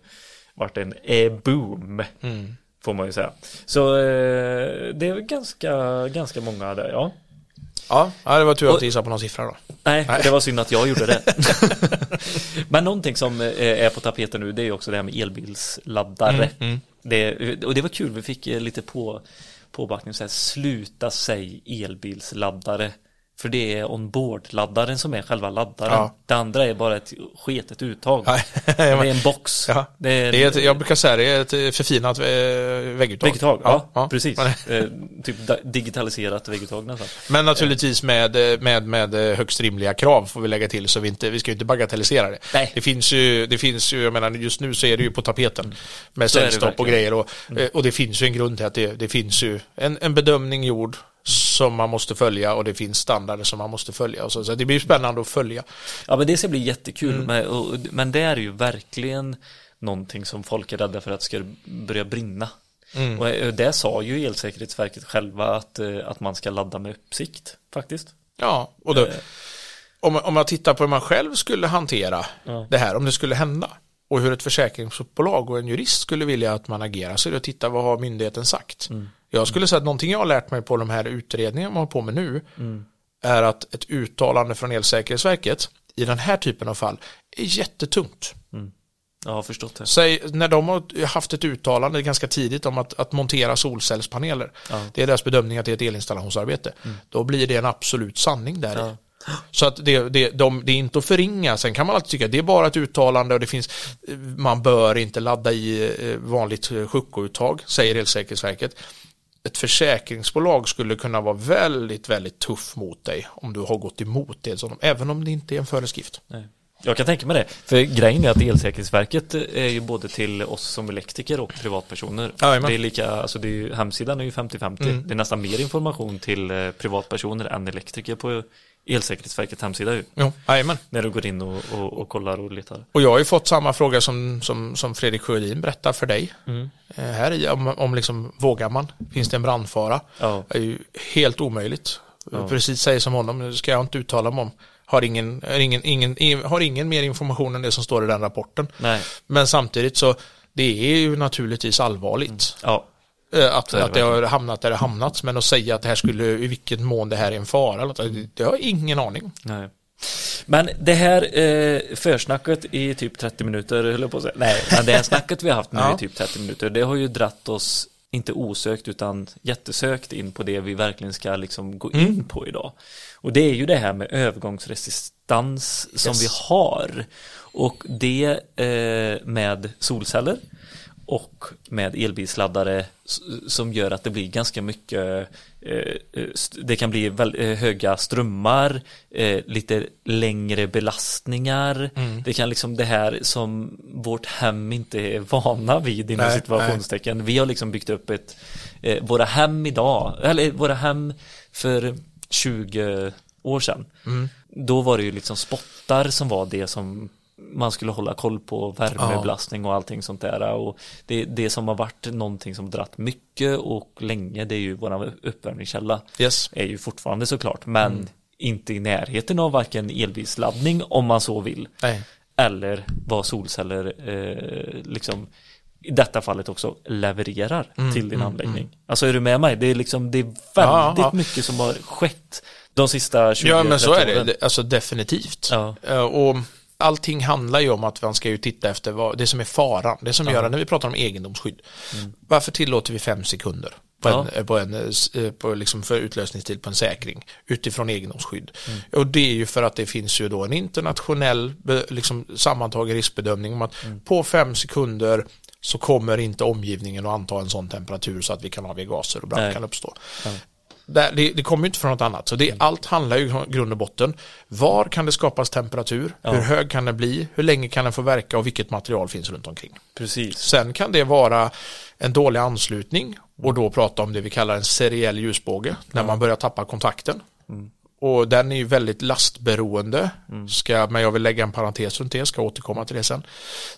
varit en e-boom. Mm. Får man ju säga. Så eh, det är ganska, ganska många där, ja. Ja, det var tur att du gissade på någon siffra då. Nej, Nej. det var synd att jag gjorde det. Men någonting som eh, är på tapeten nu det är också det här med elbilsladdare. Mm, Det, och det var kul, vi fick eh, lite på, påbackning så här, sluta säg elbilsladdare. För det är onboard-laddaren som är själva laddaren. Ja. Det andra är bara ett sketet uttag. Det är en box. Ja. Det är, Det är ett, jag brukar säga det är ett förfinat eh, vägguttag. Vägguttag, ja, precis. Eh, typ digitaliserat vägguttag nästan. men naturligtvis med, eh, med, med högst rimliga krav får vi lägga till så vi, inte, vi ska ju inte bagatellisera det. Nej. Det finns ju, det finns ju, jag menar just nu så är det ju på tapeten med är det säljstopp och grejer och, eh, och det finns ju en grund till att det, det finns ju en, en bedömning gjord som man måste följa och det finns standarder som man måste följa. Och så, så det blir spännande att följa. Ja men det ska bli jättekul Mm. med, och, men det är ju verkligen någonting som folk är rädda för att ska börja brinna. Mm. Och eh, det sa ju Elsäkerhetsverket själva att, eh, att man ska ladda med uppsikt faktiskt. Ja, och då, Eh. om, om man tittar på hur man själv skulle hantera Ja. det här, om det skulle hända och hur ett försäkringsbolag och en jurist skulle vilja att man agerar så är det att titta vad har myndigheten sagt. Mm. Jag skulle säga att någonting jag har lärt mig på de här utredningarna man har på med nu Mm. är att ett uttalande från Elsäkerhetsverket i den här typen av fall är jättetungt. Jag har förstått det. Säg, när de har haft ett uttalande ganska tidigt om att, att montera solcellspaneler, Ja. det är deras bedömning att det är ett elinstallationsarbete, då blir det en absolut sanning där. Ja. Så att det, det, de, det är inte att förringa, sen kan man alltid tycka att det är bara ett uttalande och det finns, man bör inte ladda i eh, vanligt eh, sjukouttag, säger Elsäkerhetsverket. Ett försäkringsbolag skulle kunna vara väldigt, väldigt tuff mot dig om du har gått emot det, som även om det inte är en föreskrift. Nej. Jag kan tänka mig det. För grejen är att Elsäkerhetsverket är ju både till oss som elektriker och privatpersoner. Jajamän. det är lika, alltså det är ju, hemsidan är ju 50-50. Mm. Det är nästan mer information till eh, privatpersoner än elektriker på Elsäkerhetsverkets hemsida ju. Jo. När du går in och, och, och kollar och letar. Och jag har ju fått samma fråga som, som, som Fredrik Sjödin berättar för dig. Mm. Eh, här i, om, om liksom, vågar man? Finns det en brandfara? Ja, Det är ju helt omöjligt. Ja. Precis säger som honom, det ska jag inte uttala mig om. Har ingen, ingen, ingen, har ingen mer information än det som står i den rapporten. nej, Men samtidigt så, det är ju naturligtvis allvarligt. ja, eh, Att, är det att det har hamnat där det hamnat. Men att säga att det här skulle, i vilket mån det här är en fara, något, det, har jag ingen aning nej. Men det här eh, försnacket i typ 30 minuter, höll jag på att säga. Nej, men det här snacket vi har haft nu Ja. i typ 30 minuter, det har ju dratt oss, inte osökt utan jättesökt in på det vi verkligen ska liksom gå in Mm. på idag. Och det är ju det här med övergångsresistans som Yes. vi har. Och det eh, med solceller och med elbilsladdare som gör att det blir ganska mycket eh, eh, det kan bli eh, höga strömmar lite längre belastningar Mm. det kan liksom det här som vårt hem inte är vana vid inom Nej, situationstecken vi har liksom byggt upp ett våra hem idag eller våra hem för 20 år sedan Mm. då var det ju liksom spottar som var det som man skulle hålla koll på värmebelastning och allting sånt där och det, det som har varit någonting som dratt mycket och länge det är ju våran uppvärmningskälla Yes. är ju fortfarande såklart men inte i närheten av varken elbilsladdning om man så vill Nej. eller vad solceller eh, liksom i detta fallet också levererar till din anläggning. Alltså är du med mig? Det är liksom det är väldigt Ja, ja. mycket som har skett de sista 20 Ja men så är 30 det, åren. Det- alltså definitivt. Ja. Eh, Och allting handlar ju om att man ska ju titta efter vad, det som är faran, det som gör att när vi pratar om egendomsskydd. Varför tillåter vi fem sekunder på en, Ja. eh, på en, eh, eh, på liksom för utlösningstid på en säkring utifrån egendomsskydd? Och det är ju för att det finns ju då en internationell liksom, sammantagen riskbedömning om att på fem sekunder så kommer inte omgivningen att anta en sån temperatur så att vi kan avge gaser och brand kan uppstå. Ja. Det, det, kommer ju inte från något annat. Så det, allt handlar ju i grund och botten. Var kan det skapas temperatur? Ja. Hur hög kan den bli? Hur länge kan den få verka? Och vilket material finns runt omkring? Precis. Sen kan det vara en dålig anslutning och då prata om det vi kallar en seriell ljusbåge när man börjar tappa kontakten. Och den är ju väldigt lastberoende. Ska, men jag vill lägga en parentes runt det, ska återkomma till det sen.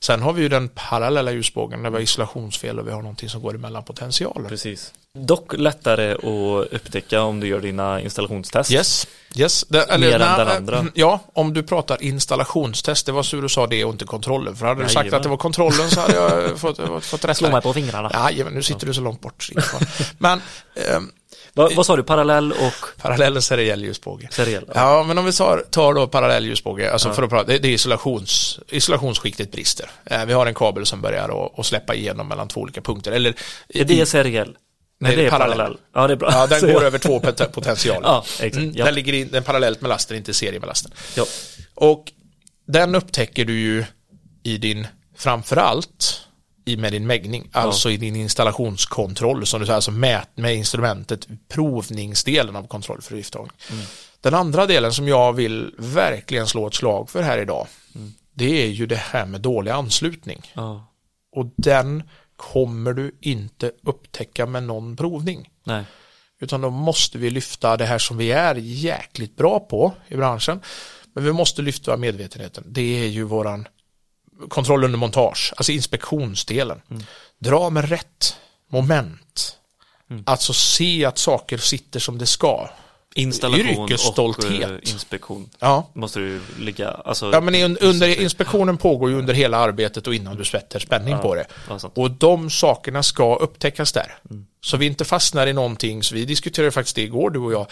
Sen har vi ju den parallella ljusbågen när vi har isolationsfel och vi har någonting som går emellan potentialer. Precis. Dock lättare att upptäcka om du gör dina installationstest. Yes, yes. Det, eller, Mer än den äh, andra. Ja, om du pratar installationstest, det var så du sa det och inte kontrollen. För hade du sagt Jajamän. att det var kontrollen så hade jag fått, fått, rätta Slå mig på fingrarna. Ja, men nu sitter du så långt bort. Men ehm, Vad, vad sa du? Parallell och parallellen seriell ljusbåge. seriell? Ja, men om vi tar, tar då parallell ljusbåge, alltså för att prata, det, det är isolations, isolationsskiktet brister. Eh, vi har en kabel som börjar att, att släppa igenom mellan två olika punkter. Eller, Är det seriell? Nej, det är parallell. parallell. Ja, det är bra. Ja, den går över två pot- potentialer. Ja, exakt. Mm, Ja. Den ligger in, den parallellt med lasten, inte i serie med lasten. Ja. Och den upptäcker du ju i din, framförallt i med din mäggning, alltså i din installationskontroll som du säger, alltså mät med instrumentet, provningsdelen av kontroll för driftordning. Den andra delen som jag vill verkligen slå ett slag för här idag, det är ju det här med dålig anslutning. ja. Och den kommer du inte upptäcka med någon provning. Nej. Utan då måste vi lyfta det här som vi är jäkligt bra på i branschen. Men vi måste lyfta medvetenheten. Det är ju våran kontroll under montage, alltså inspektionsdelen. Dra med rätt moment. Alltså se att saker sitter som det ska. Installation Yrkesstolthet. och eh, inspektion. Ja. Måste du ligga, alltså. Ja men under inspektionen pågår ju under hela arbetet och innan du sätter spänning på det. ja. Och de sakerna ska upptäckas där. Så vi inte fastnar i någonting, så vi diskuterade faktiskt det igår du och jag,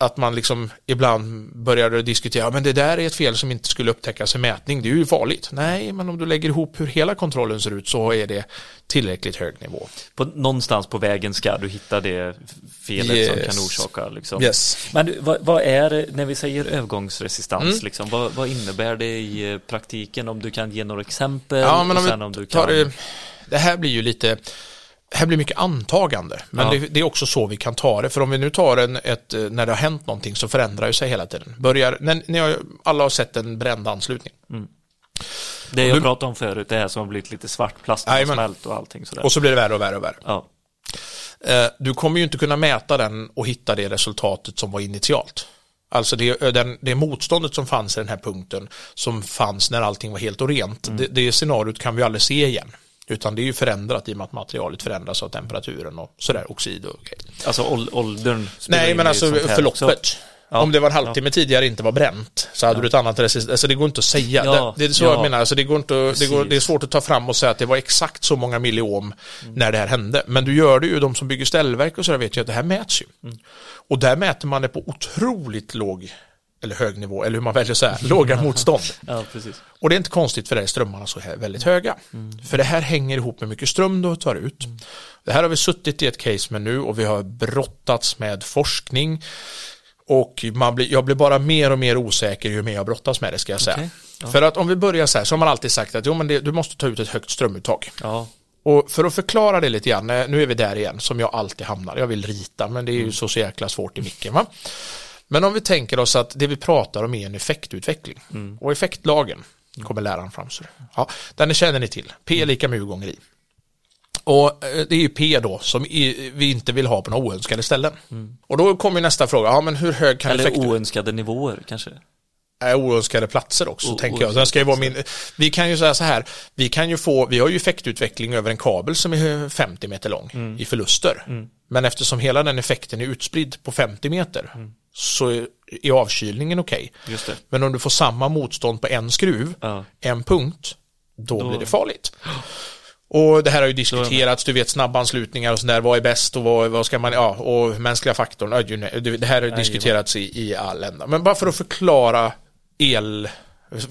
att man liksom ibland började diskutera, "Ja, men det där är ett fel som inte skulle upptäckas i mätning, det är ju farligt. Nej, men om du lägger ihop hur hela kontrollen ser ut så är det tillräckligt hög nivå. På, någonstans på vägen ska du hitta det felet som Yes. kan orsaka liksom. Yes. Men vad, vad är när vi säger övergångsresistans, Mm. liksom, vad, vad innebär det i eh, praktiken? Om du kan ge några exempel Ja, men om sen vi om du tar kan... det, det här blir ju lite, här blir mycket antagande, men Ja. det, det är också så vi kan ta det. För om vi nu tar en, ett, eh, när det har hänt någonting så förändrar ju sig hela tiden. Börjar, när, när jag, alla har sett en bränd anslutning. Det jag du- pratade om förut, det här som har blivit lite svart, plasten har smält och allting sådär. Och så blir det värre och värre och värre. Ja, Eh, Du kommer ju inte kunna mäta den och hitta det resultatet som var initialt. Alltså det, eh, den, det motståndet som fanns i den här punkten som fanns när allting var helt och rent. Mm. Det, det scenariot kan vi aldrig se igen. Utan det är ju förändrat i och med att materialet förändras av temperaturen och sådär, oxid och grejer. alltså ål- åldern Nej, men alltså förloppet. Ja. Om det var en halvtimme tidigare inte var bränt så hade du ett annat resistens. Alltså det går inte att säga. Ja, det, det är så ja. jag menar. Alltså det, går inte, det, går, det är svårt att ta fram och säga att det var exakt så många milliohm när det här hände. Men du gör det ju, de som bygger ställverk och sådär vet ju att det här mäts ju. Mm. Och där mäter man det på otroligt låg, eller hög nivå, eller hur man väljer att säga, låga motstånd. Ja. Och det är inte konstigt för det är strömmarna så här väldigt höga. För det här hänger ihop med mycket ström du tar ut. Det här har vi suttit i ett case med nu och vi har brottats med forskning. Och man blir, jag blir bara mer och mer osäker ju mer jag brottas med det ska jag säga. Okej, ja. För att om vi börjar så här så har man alltid sagt att jo, men det, du måste ta ut ett högt strömuttag. Ja, Och för att förklara det lite grann, eh, nu är vi där igen som jag alltid hamnar. Jag vill rita men det är Mm. ju så, så jäkla svårt i micken va. Men om vi tänker oss att det vi pratar om är en effektutveckling. Mm. Och effektlagen kommer läraren fram. Så. Ja, den känner ni till. P är lika med U gånger I. Och eh, det är ju P då som vi inte vill ha på några oönskade ställen. Och då kommer nästa fråga, ja men hur hög kan Mm. eller effekten oönskade nivåer kanske. oönskade platser också, O- tänker jag. Den ska ju vara min, vi kan ju säga så här, vi kan ju få, vi har ju effektutveckling över en kabel som är 50 meter lång Mm. i förluster. Men eftersom hela den effekten är utspridd på 50 meter så är, avkylningen okej. Det. Men om du får samma motstånd på en skruv, Ja. en punkt, då, Då- blir det farligt. Och det här har ju diskuterats, du vet snabbanslutningar och sådär, vad är bäst och vad, vad ska man, ja, och mänskliga faktorn, ju det det här har diskuterats i, i all ända. Men bara för att förklara el,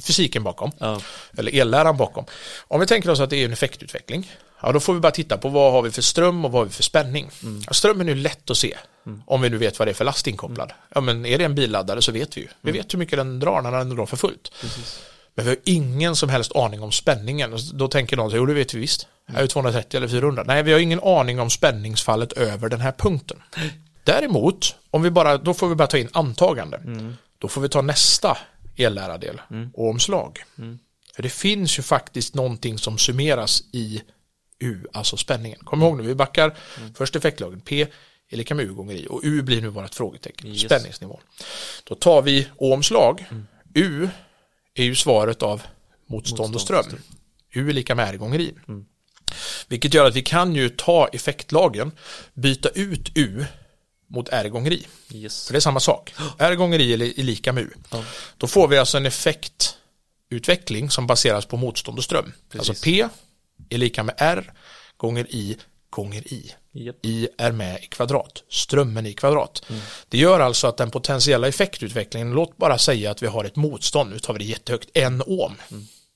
fysiken bakom, Ja. eller elläran bakom. Om vi tänker oss att det är en effektutveckling, ja då får vi bara titta på vad har vi för ström och vad har vi för spänning. Ja, strömmen är ju lätt att se, om vi nu vet vad det är för last inkopplad. Ja men är det en billaddare så vet vi ju. Vi vet hur mycket den drar när den drar för fullt. Men vi har ingen som helst aning om spänningen. Då tänker någon, så, jo det vet vi visst. Är det 230 eller 400? Nej, vi har ingen aning om spänningsfallet över den här punkten. Däremot, om vi bara, då får vi bara ta in antagande. Då får vi ta nästa elläradel, omslag. För det finns ju faktiskt någonting som summeras i U, alltså spänningen. Kom ihåg nu, vi backar först effektlagen, P är lika med U gånger I och U blir nu vårt frågetecken, Yes. spänningsnivån. Då tar vi omslag, U är ju svaret av motstånd och ström. U är lika med R gånger I. Vilket gör att vi kan ju ta effektlagen, byta ut U mot R gånger I. Yes. För det är samma sak. R gånger I är lika med U. Ja. Då får vi alltså en effektutveckling som baseras på motstånd och ström. Precis. Alltså P är lika med R gånger I gånger I. Japp. I är med i kvadrat, strömmen i kvadrat. Det gör alltså att den potentiella effektutvecklingen, låt bara säga att vi har ett motstånd, nu tar vi det jättehögt, en ohm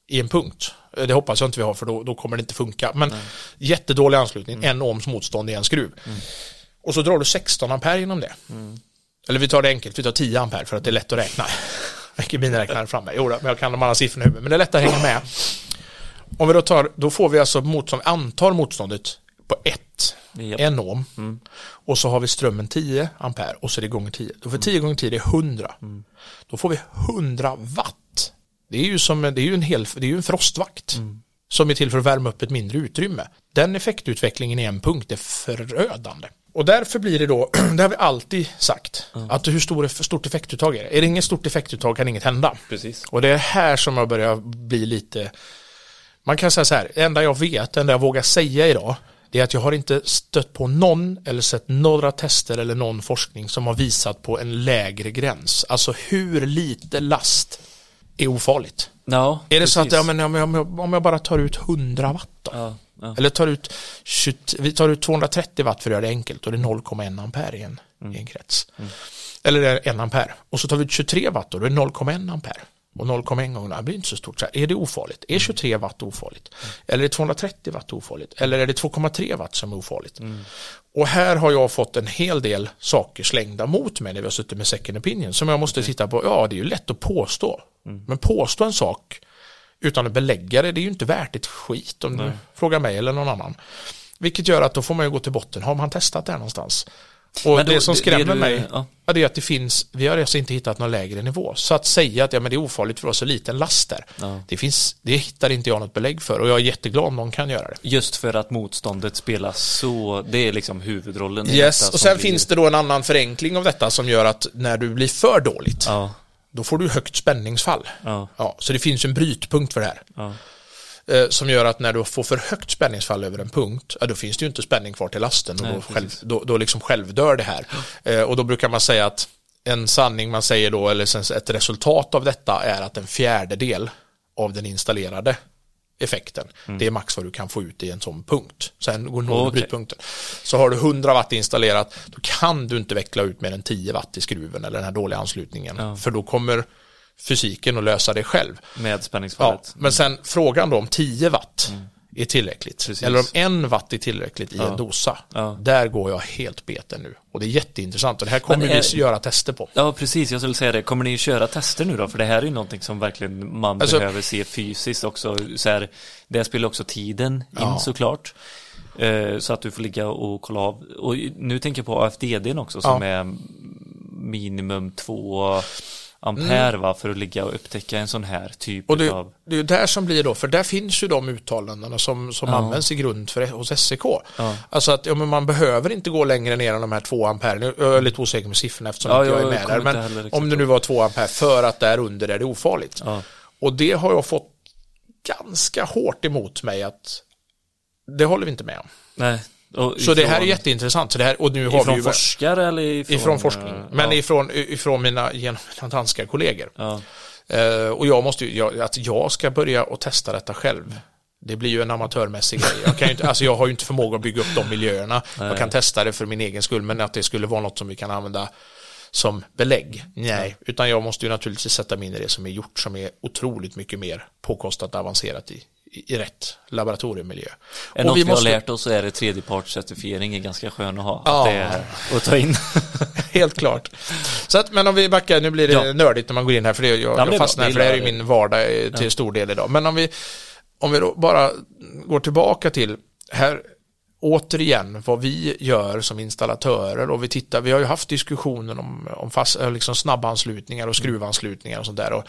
i en punkt. Eh, Det hoppas jag inte vi har för då, då kommer det inte funka. Men jättedålig anslutning, en ohms motstånd i en skruv. Och så drar du 16 ampere genom det. Eller vi tar det enkelt, vi tar 10 ampere för att det är lätt att räkna. Vilken miniräknare framme. Jo, då, men jag kan de andra siffrorna i huvudet. Men det är lätt att hänga med. Om vi då tar, då får vi alltså motstånd, antar motståndet på 1, Japp. en ohm. Och så har vi strömmen 10 ampere och så är det gånger 10. Då får 10 gånger 10 det är 100. Då får vi 100 watt. Det är ju som det är ju en hel, det är ju en frostvakt. Som är till för att värma upp ett mindre utrymme. Den effektutvecklingen i en punkt är förödande. Och därför blir det då, det har vi alltid sagt, att hur stor, stort effektuttag är det? Är det inget stort effektuttag kan inget hända. Precis. Och det är här som jag börjar bli lite man kan säga så här, det enda jag vet, det enda jag vågar säga idag det är att jag har inte stött på någon eller sett några tester eller någon forskning som har visat på en lägre gräns. Alltså hur lite last är ofarligt. Ja, Är det så att precis. ja, men om, jag, om jag bara tar ut 100 watt då? Ja, ja. Eller tar ut 20, vi tar ut 230 watt för att göra det enkelt och det är 0,1 ampere i en, i en krets. Eller det är 1 ampere. Och så tar vi ut 23 watt då, då är det 0,1 ampere. Och 0,1 gånger, det blir inte så stort. Så här, är det ofarligt? Är 23 watt ofarligt? Eller är 230 watt ofarligt? Eller är det 2,3 watt som är ofarligt? Och här har jag fått en hel del saker slängda mot mig när vi har suttit med second opinion som jag måste titta på. Ja, det är ju lätt att påstå. Men påstå en sak utan att belägga det, det är ju inte värt ett skit om du frågar mig eller någon annan. Vilket gör att då får man ju gå till botten. Har man testat det här någonstans? Och Men då- det som skrämmer det du- mig, ja. det är att det finns, vi har alltså inte hittat någon lägre nivå. Så att säga att ja, men det är ofarligt för oss så liten last där, Ja. det, finns, det hittar inte jag något belägg för och jag är jätteglad om någon kan göra det. Just för att motståndet spelas så, det är liksom huvudrollen i Yes, och sen blir- finns det då en annan förenkling av detta som gör att när du blir för dåligt, Ja, då får du högt spänningsfall. ja, så det finns en brytpunkt för det här. Eh, som gör att när du får för högt spänningsfall över en punkt, ja, då finns det ju inte spänning kvar till lasten och Nej, då, själv, då, då liksom självdör det här. Eh, och då brukar man säga att en sanning man säger då, eller ett resultat av detta är att en fjärdedel av den installerade effekten, det är max vad du kan få ut i en sån punkt. Sen går Mm. Okej. brytpunkten. Så har du 100 watt installerat, då kan du inte veckla ut mer än 10 watt i skruven eller den här dåliga anslutningen. Ja. För då kommer fysiken att lösa det själv. Med Ja, spänningsfallet. men sen frågan då om 10 watt är tillräckligt. Precis. Eller om en watt är tillräckligt i Ja. en dosa. Ja. Där går jag helt beten nu. Och det är jätteintressant. Och det här kommer Men vi är- göra tester på. Ja, precis. Jag skulle säga det. Kommer ni köra tester nu då? För det här är ju någonting som verkligen man Alltså- behöver se fysiskt också. Så här, det spelar också tiden in Ja. såklart. Eh, så att du får ligga och kolla av. Och nu tänker jag på AFDD också som Ja. är minimum två ampere va, för att ligga och upptäcka en sån här typ Mm. Och det, av... det är där som blir då, för där finns ju de uttalandena som, som Ja. används i grund för, hos SEK. Ja. Alltså att ja, men man behöver inte gå längre ner än de här två ampere. Nu är jag lite osäker med siffrorna eftersom Ja, inte jag är jag med där. Men om det nu var två ampere för att där under är det ofarligt. Och det har jag fått ganska hårt emot mig att det håller vi inte med om. Nej. Och Så det här är jätteintressant. Så det här, och nu har vi Ifrån ju forskare eller ifrån... ifrån forskning. eh, Men ja. ifrån, ifrån mina, genom mina danska kollegor. Ja. Eh, och jag måste ju, jag, att jag ska börja och testa detta själv. Det blir ju en amatörmässig grej. Jag, kan inte, alltså jag har ju inte förmåga att bygga upp de miljöerna. Jag Nej. kan testa det för min egen skull, men att det skulle vara något som vi kan använda som belägg. Nej, utan jag måste ju naturligtvis sätta mig in i det som är gjort som är otroligt mycket mer påkostat och avancerat i, i, rätt laboratoriemiljö. Är och något vi, måste, har lärt oss så är det tredjepartscertifiering är ganska skön att ha. Ja. Att det är att ta in. Helt klart. Så att, men om vi backar, nu blir det Ja. nördigt när man går in här, för det, jag, är jag fastnar Vi för det här är min vardag eh, till stor del idag. Men om vi, om vi då bara går tillbaka till, här, återigen, vad vi gör som installatörer och vi tittar, vi har ju haft diskussionen om, om fast, eh, liksom snabbanslutningar och skruvanslutningar och sånt där. Och,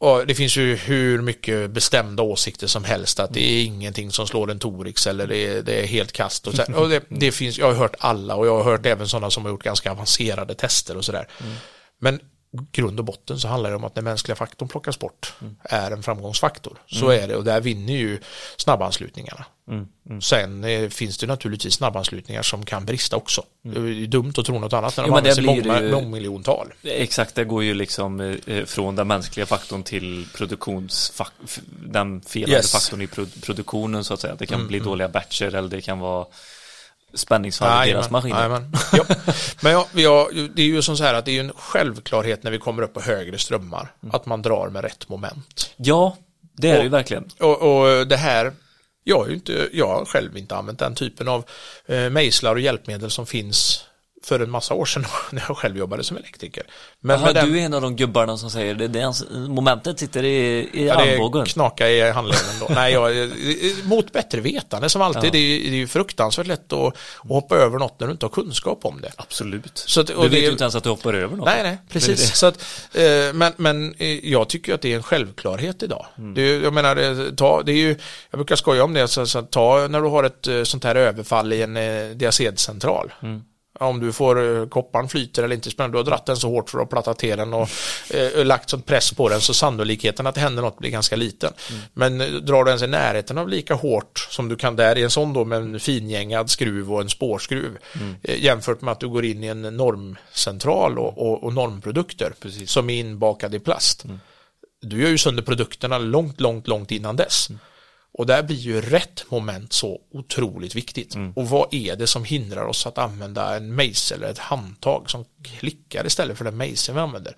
och det finns ju hur mycket bestämda åsikter som helst att det är ingenting som slår en Torix eller det är, det är helt kast. Och, så, och det, det finns, jag har hört alla och jag har hört även sådana som har gjort ganska avancerade tester och sådär. Men grund och botten så handlar det om att den mänskliga faktorn plockas bort är en framgångsfaktor. Så är det och där vinner ju snabbanslutningarna. Mm, Sen eh, finns det naturligtvis snabbanslutningar som kan brista också. Det är dumt att tro något annat när de Jo, men det används i blir många, ju- mångmiljontal. Exakt, det går ju liksom eh, från den mänskliga faktorn till produktionsfak den felande Yes. faktorn i pro produktionen så att säga. Det kan Mm, bli mm. dåliga batcher eller det kan vara spänningsfall i deras jajamän. Ja. Men ja, vi har, det är ju som så här att det är en självklarhet när vi kommer upp på högre strömmar Mm. att man drar med rätt moment. Ja, det är det ju Och- verkligen. Och, och det här, jag har ju inte, jag har själv inte använt den typen av eh, mejslar och hjälpmedel som finns för en massa år sedan när jag själv jobbade som elektriker. Men Aha, den, Du är en av de gubbarna som säger det, det är, momentet sitter i, i ja, det armbågen. knaka i handleden då. Nej, jag, eh, mot bättre vetande som alltid. Ja. Det, är, det är ju fruktansvärt lätt att, att hoppa över något när du inte har kunskap om det. Absolut. Så att, du vet det- ju inte ens att du hoppar över något. Nej, nej, precis. Det det. Så att, eh, men men eh, jag tycker att det är en självklarhet idag. Det, är- jag menar, det, ta, det är ju, jag brukar skoja om det, så, så, att ta när du har ett eh, sånt här överfall i en eh, diacedcentral. Om du får eh, kopparn flyter eller inte, du har dratt den så hårt för att platta till den och eh, lagt sån press på den så sannolikheten att det händer något blir ganska liten. Men eh, drar du ens i närheten av lika hårt som du kan där i en sån då med en fingängad skruv och en spårskruv eh, jämfört med att du går in i en normcentral och, och, och normprodukter som är inbakade i plast. Du gör ju sönder produkterna långt, långt, långt innan dess. Och där blir ju rätt moment så otroligt viktigt. Och vad är det som hindrar oss att använda en mejsel eller ett handtag som klickar istället för den mejseln vi använder?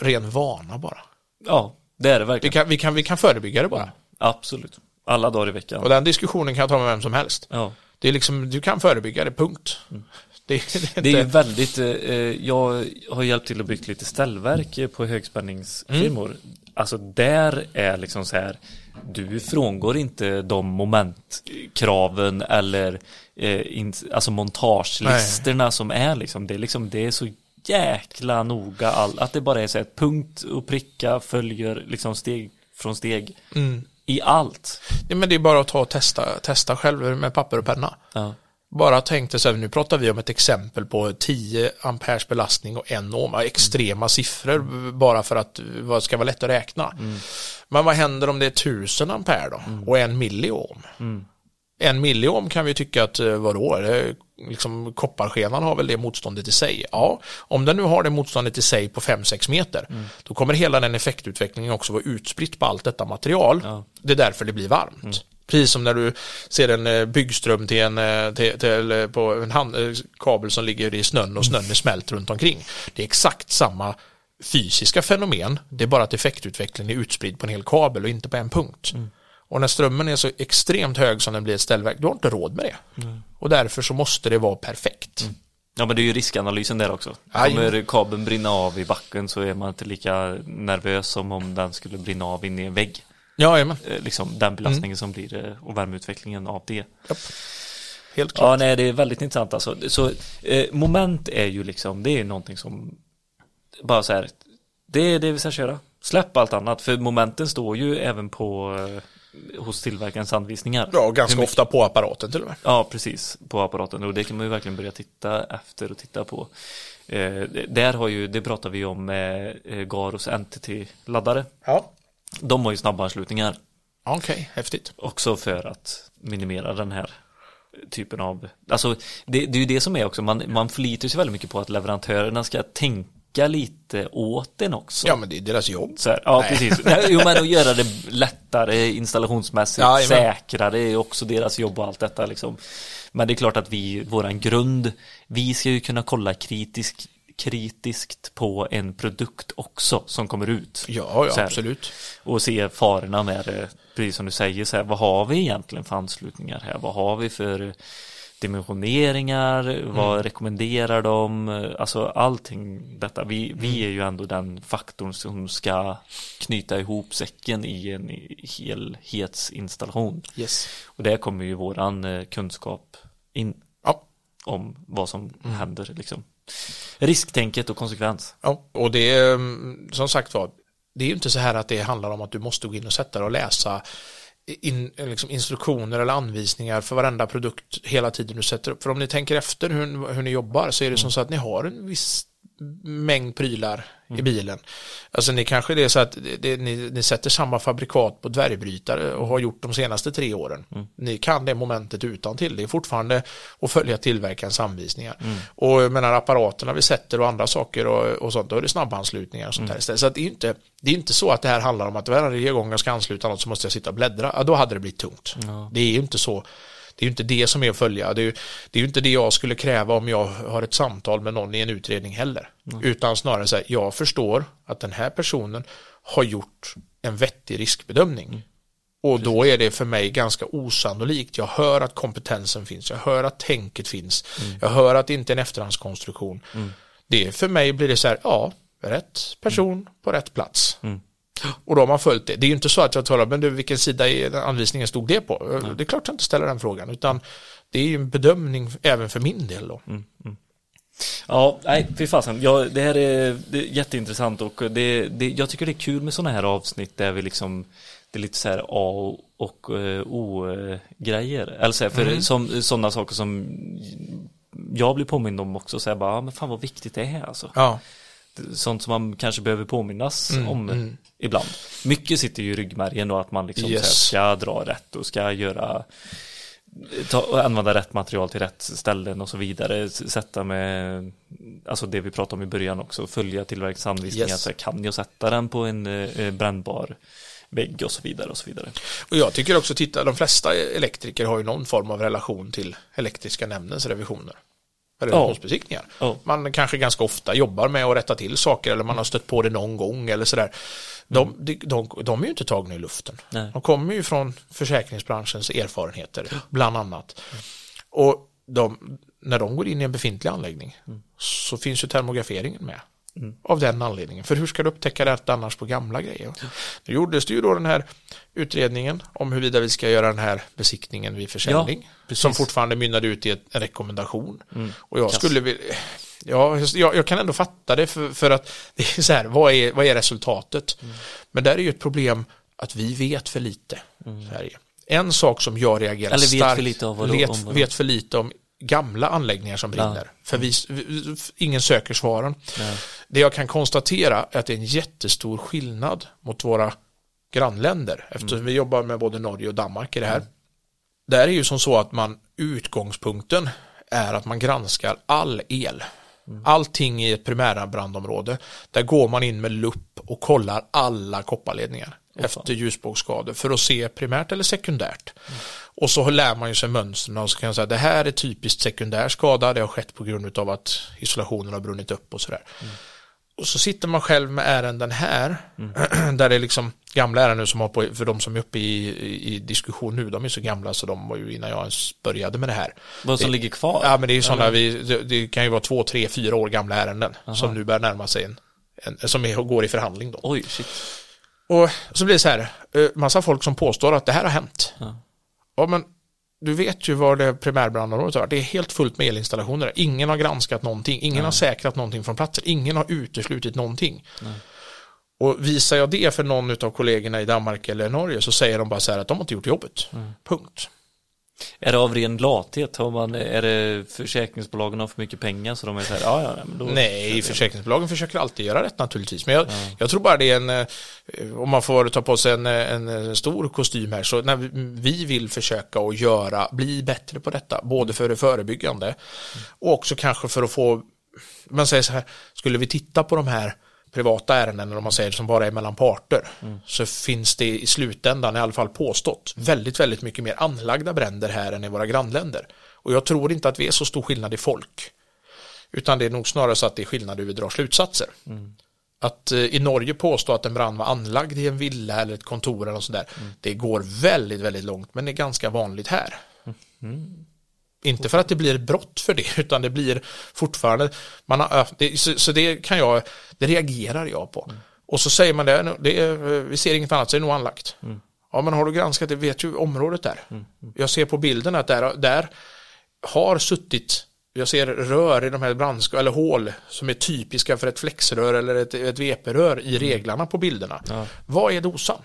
Ren vana bara. Ja, det är det Vi verkligen. kan, vi kan, vi kan förebygga det bara. Absolut. Alla dagar i veckan. Och den diskussionen kan jag ta med vem som helst. Ja. Det är liksom, du kan förebygga det, punkt. Det, det, är inte, Det är ju väldigt, eh, jag har hjälpt till att bygga lite ställverk eh, på högspänningsfirmor. Alltså där är liksom så här, du frångår inte de momentkraven eller eh, in, alltså montagelistorna som är liksom, det är liksom, det är så jäkla noga all, att det bara är så här punkt och pricka följer liksom steg från steg i allt. Ja, men det är bara att ta och testa, testa själv med papper och penna. Ja. Bara tänkte så här, nu pratar vi om ett exempel på 10 amperes belastning och en ohm, extrema siffror bara för att vad ska vara lätt att räkna. Men vad händer om det är 1000 ampere då och en milliohm? En milliohm kan vi tycka att eh, vadå, det, liksom, kopparskenan har väl det motståndet i sig. Ja, om den nu har det motståndet i sig på 5-6 meter, då kommer hela den effektutvecklingen också vara utspritt på allt detta material. Ja. Det är därför det blir varmt. Precis som när du ser en eh, byggström till en, eh, till, till, på en hand, kabel som ligger i snön och snön är smält runt omkring. Det är exakt samma fysiska fenomen, det är bara att effektutvecklingen är utspridd på en hel kabel och inte på en punkt. Och när strömmen är så extremt hög som den blir ett ställverk, du har inte råd med det. Och därför så måste det vara perfekt. Ja men det är ju riskanalysen där också. Aj. Kommer kabeln brinna av i backen så är man inte lika nervös som om den skulle brinna av in i en vägg. Ja, men. Eh, Liksom den belastningen som blir eh, och värmeutvecklingen av det. Helt klart. Ja, nej, det är väldigt intressant alltså. Så eh, moment är ju liksom, det är någonting som bara så här, det är det vi ska köra. Släpp allt annat, för momenten står ju även på eh, hos tillverkarens anvisningar. Ja, ganska ofta på apparaten till och med. Ja, precis, på apparaten och det kan man ju verkligen börja titta efter och titta på. Eh, där har ju, det pratar vi om med eh, Garos NTT-laddare. Ja. De har ju snabba anslutningar Okej, häftigt. också för att minimera den här typen av, alltså det, det är ju det som är också, man, man förlitar sig väldigt mycket på att leverantörerna ska tänka lite åt en också. Ja, men det är deras jobb. Så här, ja, Nej. precis. Jo, men att göra det lättare installationsmässigt, Ja, säkrare är också deras jobb och allt detta liksom. Men det är klart att vi, våran grund, vi ska ju kunna kolla kritisk, kritiskt på en produkt också som kommer ut. Ja, ja, här. absolut. Och se farorna med det, precis som du säger, så här, vad har vi egentligen för anslutningar här? Vad har vi för dimensioneringar? Vad rekommenderar de? Alltså allting detta. Vi, vi är ju ändå den faktorn som ska knyta ihop säcken i en helhetsinstallation. Yes. Och där kommer ju våran eh, kunskap in Ja. om vad som händer liksom. Risktänket och konsekvens. Ja, och det är mm, som sagt var, det är ju inte så här att det handlar om att du måste gå in och sätta dig och läsa in, liksom instruktioner eller anvisningar för varenda produkt hela tiden du sätter upp. För om ni tänker efter hur, hur ni jobbar så är det som så att ni har en viss mängd prylar i bilen. Alltså ni kanske det är så att det, ni, ni sätter samma fabrikat på dvärgbrytare och har gjort de senaste tre åren. Ni kan det momentet utan till. Det är fortfarande att följa tillverkarens anvisningar. Och jag menar apparaterna vi sätter och andra saker och, och sånt, då är det snabbanslutningar och sånt där istället. Så att det är inte, det är inte så att det här handlar om att varje gång jag ska ansluta något så måste jag sitta och bläddra. Ja, då hade det blivit tungt. Det är ju inte så. Det är ju inte det som är att följa. Det är, ju, det är ju inte det jag skulle kräva om jag har ett samtal med någon i en utredning heller. Utan snarare så här, jag förstår att den här personen har gjort en vettig riskbedömning. Och då är det för mig ganska osannolikt. Jag hör att kompetensen finns, jag hör att tänket finns, jag hör att det inte är en efterhandskonstruktion. Det för mig blir det så här, ja, rätt person på rätt plats. Och då har man följt det. Det är ju inte så att jag talar, men du, vilken sida i anvisningen stod det på? Det är klart jag inte ställer den frågan, utan det är ju en bedömning även för min del då. Ja, nej, fy fasen. Ja, det här är, det är jätteintressant och det, det, jag tycker det är kul med sådana här avsnitt där vi liksom det är lite så här A och eh, O-grejer. Eller så här, för som, sådana saker som jag blir påmind om också, så här bara, men fan vad viktigt det är alltså. Ja, Sånt som man kanske behöver påminnas Mm, om ibland. Mycket sitter ju i ryggmärgen och att man liksom Yes. ska dra rätt och ska göra ta, och använda rätt material till rätt ställen och så vidare. Sätta med, alltså det vi pratade om i början också, följa tillverkarens anvisningar. Yes. Så kan jag sätta den på en eh, brännbar vägg och så vidare och så vidare. och jag tycker också, titta, de flesta elektriker har ju någon form av relation till elektriska nämndens revisioner. Eller Ja. Man kanske ganska ofta jobbar med att rätta till saker eller man har stött på det någon gång eller sådär. De, de, de, de är ju inte tagna i luften. Nej. De kommer ju från försäkringsbranschens erfarenheter, bland annat. Och de, när de går in i en befintlig anläggning så finns ju termograferingen med. Av den anledningen. För hur ska du upptäcka det annars på gamla grejer? Nu gjordes det ju då den här utredningen om huruvida vi ska göra den här besiktningen vid försäljning. precis. som fortfarande mynnade ut i en rekommendation. Och jag Kass. skulle vilja Ja, jag, jag kan ändå fatta det för, för att det är så här, vad är, vad är resultatet? Men där är ju ett problem att vi vet för lite Sverige. En sak som jag reagerar Eller vet starkt, för lite av vad vet, om vad vet för lite om gamla anläggningar som brinner. För vi, vi, ingen söker svaren. Nej. Det jag kan konstatera är att det är en jättestor skillnad mot våra grannländer. Eftersom vi jobbar med både Norge och Danmark i det här. Där är ju som så att man utgångspunkten är att man granskar all el. Allting i ett primära brandområde. Där går man in med lupp och kollar alla kopparledningar efter ljusbågsskador för att se primärt eller sekundärt. Och så lär man ju sig mönstren och så kan jag säga det här är typiskt sekundär skada. Det har skett på grund av att isolationen har brunnit upp och sådär. Och så sitter man själv med ärenden här, där det är liksom gamla ärenden som har på, för de som är uppe i, i, diskussion nu, de är så gamla så de var ju innan jag ens började med det här. Vad som Det- ligger kvar? Ja, men det är ju sådana, vi, det, det kan ju vara två, tre, fyra år gamla ärenden som nu börjar närma sig en, en som är, går i förhandling då. Oj, shit. Och så blir det så här, eh, massa folk som påstår att det här har hänt. Ja. Ja, men du vet ju vad det primärbrandområdet har. Det är helt fullt med elinstallationer. Ingen har granskat någonting. Ingen har säkrat någonting från platsen. Ingen har uteslutit någonting. Och visar jag det för någon av kollegorna i Danmark eller Norge så säger de bara så här att de har inte gjort jobbet. Punkt. Är det av ren lathet? Har man, är det försäkringsbolagen har för mycket pengar så de är så här, ja, ja, men då... Nej, försäkringsbolagen försöker alltid göra rätt naturligtvis. Men jag, jag tror bara det är en, eh, om man får ta på sig en, eh, en, eh, stor kostym här, så när vi, vi vill försöka att göra, bli bättre på detta, både för det förebyggande och också kanske för att få, man säger så här, skulle vi titta på de här privata ärenden, om man säger som bara är mellan parter, så finns det i slutändan, i alla fall påstått, väldigt, väldigt mycket mer anlagda bränder här än i våra grannländer. Och jag tror inte att vi är så stor skillnad i folk. Utan det är nog snarare så att det är skillnad hur vi drar slutsatser. Att eh, i Norge påstå att en brand var anlagd i en villa eller ett kontor eller sådär. Det går väldigt, väldigt långt men det är ganska vanligt här. Inte för att det blir ett brott för det utan det blir fortfarande, man har, det, så, så det kan jag, det reagerar jag på. Och så säger man det, det är, eh, vi ser inget annat så är det nog anlagt. Ja men har du granskat det, vet ju området där. Jag ser på bilden att där, där har suttit jag ser rör i de här brandsk eller hål som är typiska för ett flexrör eller ett, ett VP-rör i reglarna på bilderna. Vad är dosan?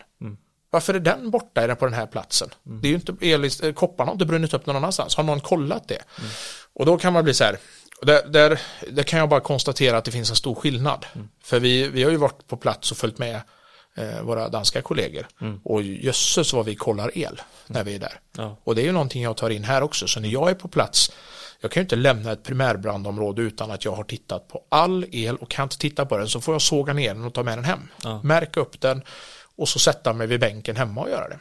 Varför är den borta är den på den här platsen? Det är ju inte, el, kopparna har inte brunnit upp någon annanstans. Har någon kollat det? Och då kan man bli så här, där, där, där kan jag bara konstatera att det finns en stor skillnad. För vi, vi har ju varit på plats och följt med eh, våra danska kollegor. Och jösses vad vi kollar el när vi är där. Ja. Och det är ju någonting jag tar in här också. Så när jag är på plats, jag kan ju inte lämna ett primärbrandområde utan att jag har tittat på all el och kan inte titta på den så får jag såga ner den och ta med den hem. Märka upp den och så sätta mig vid bänken hemma och göra det.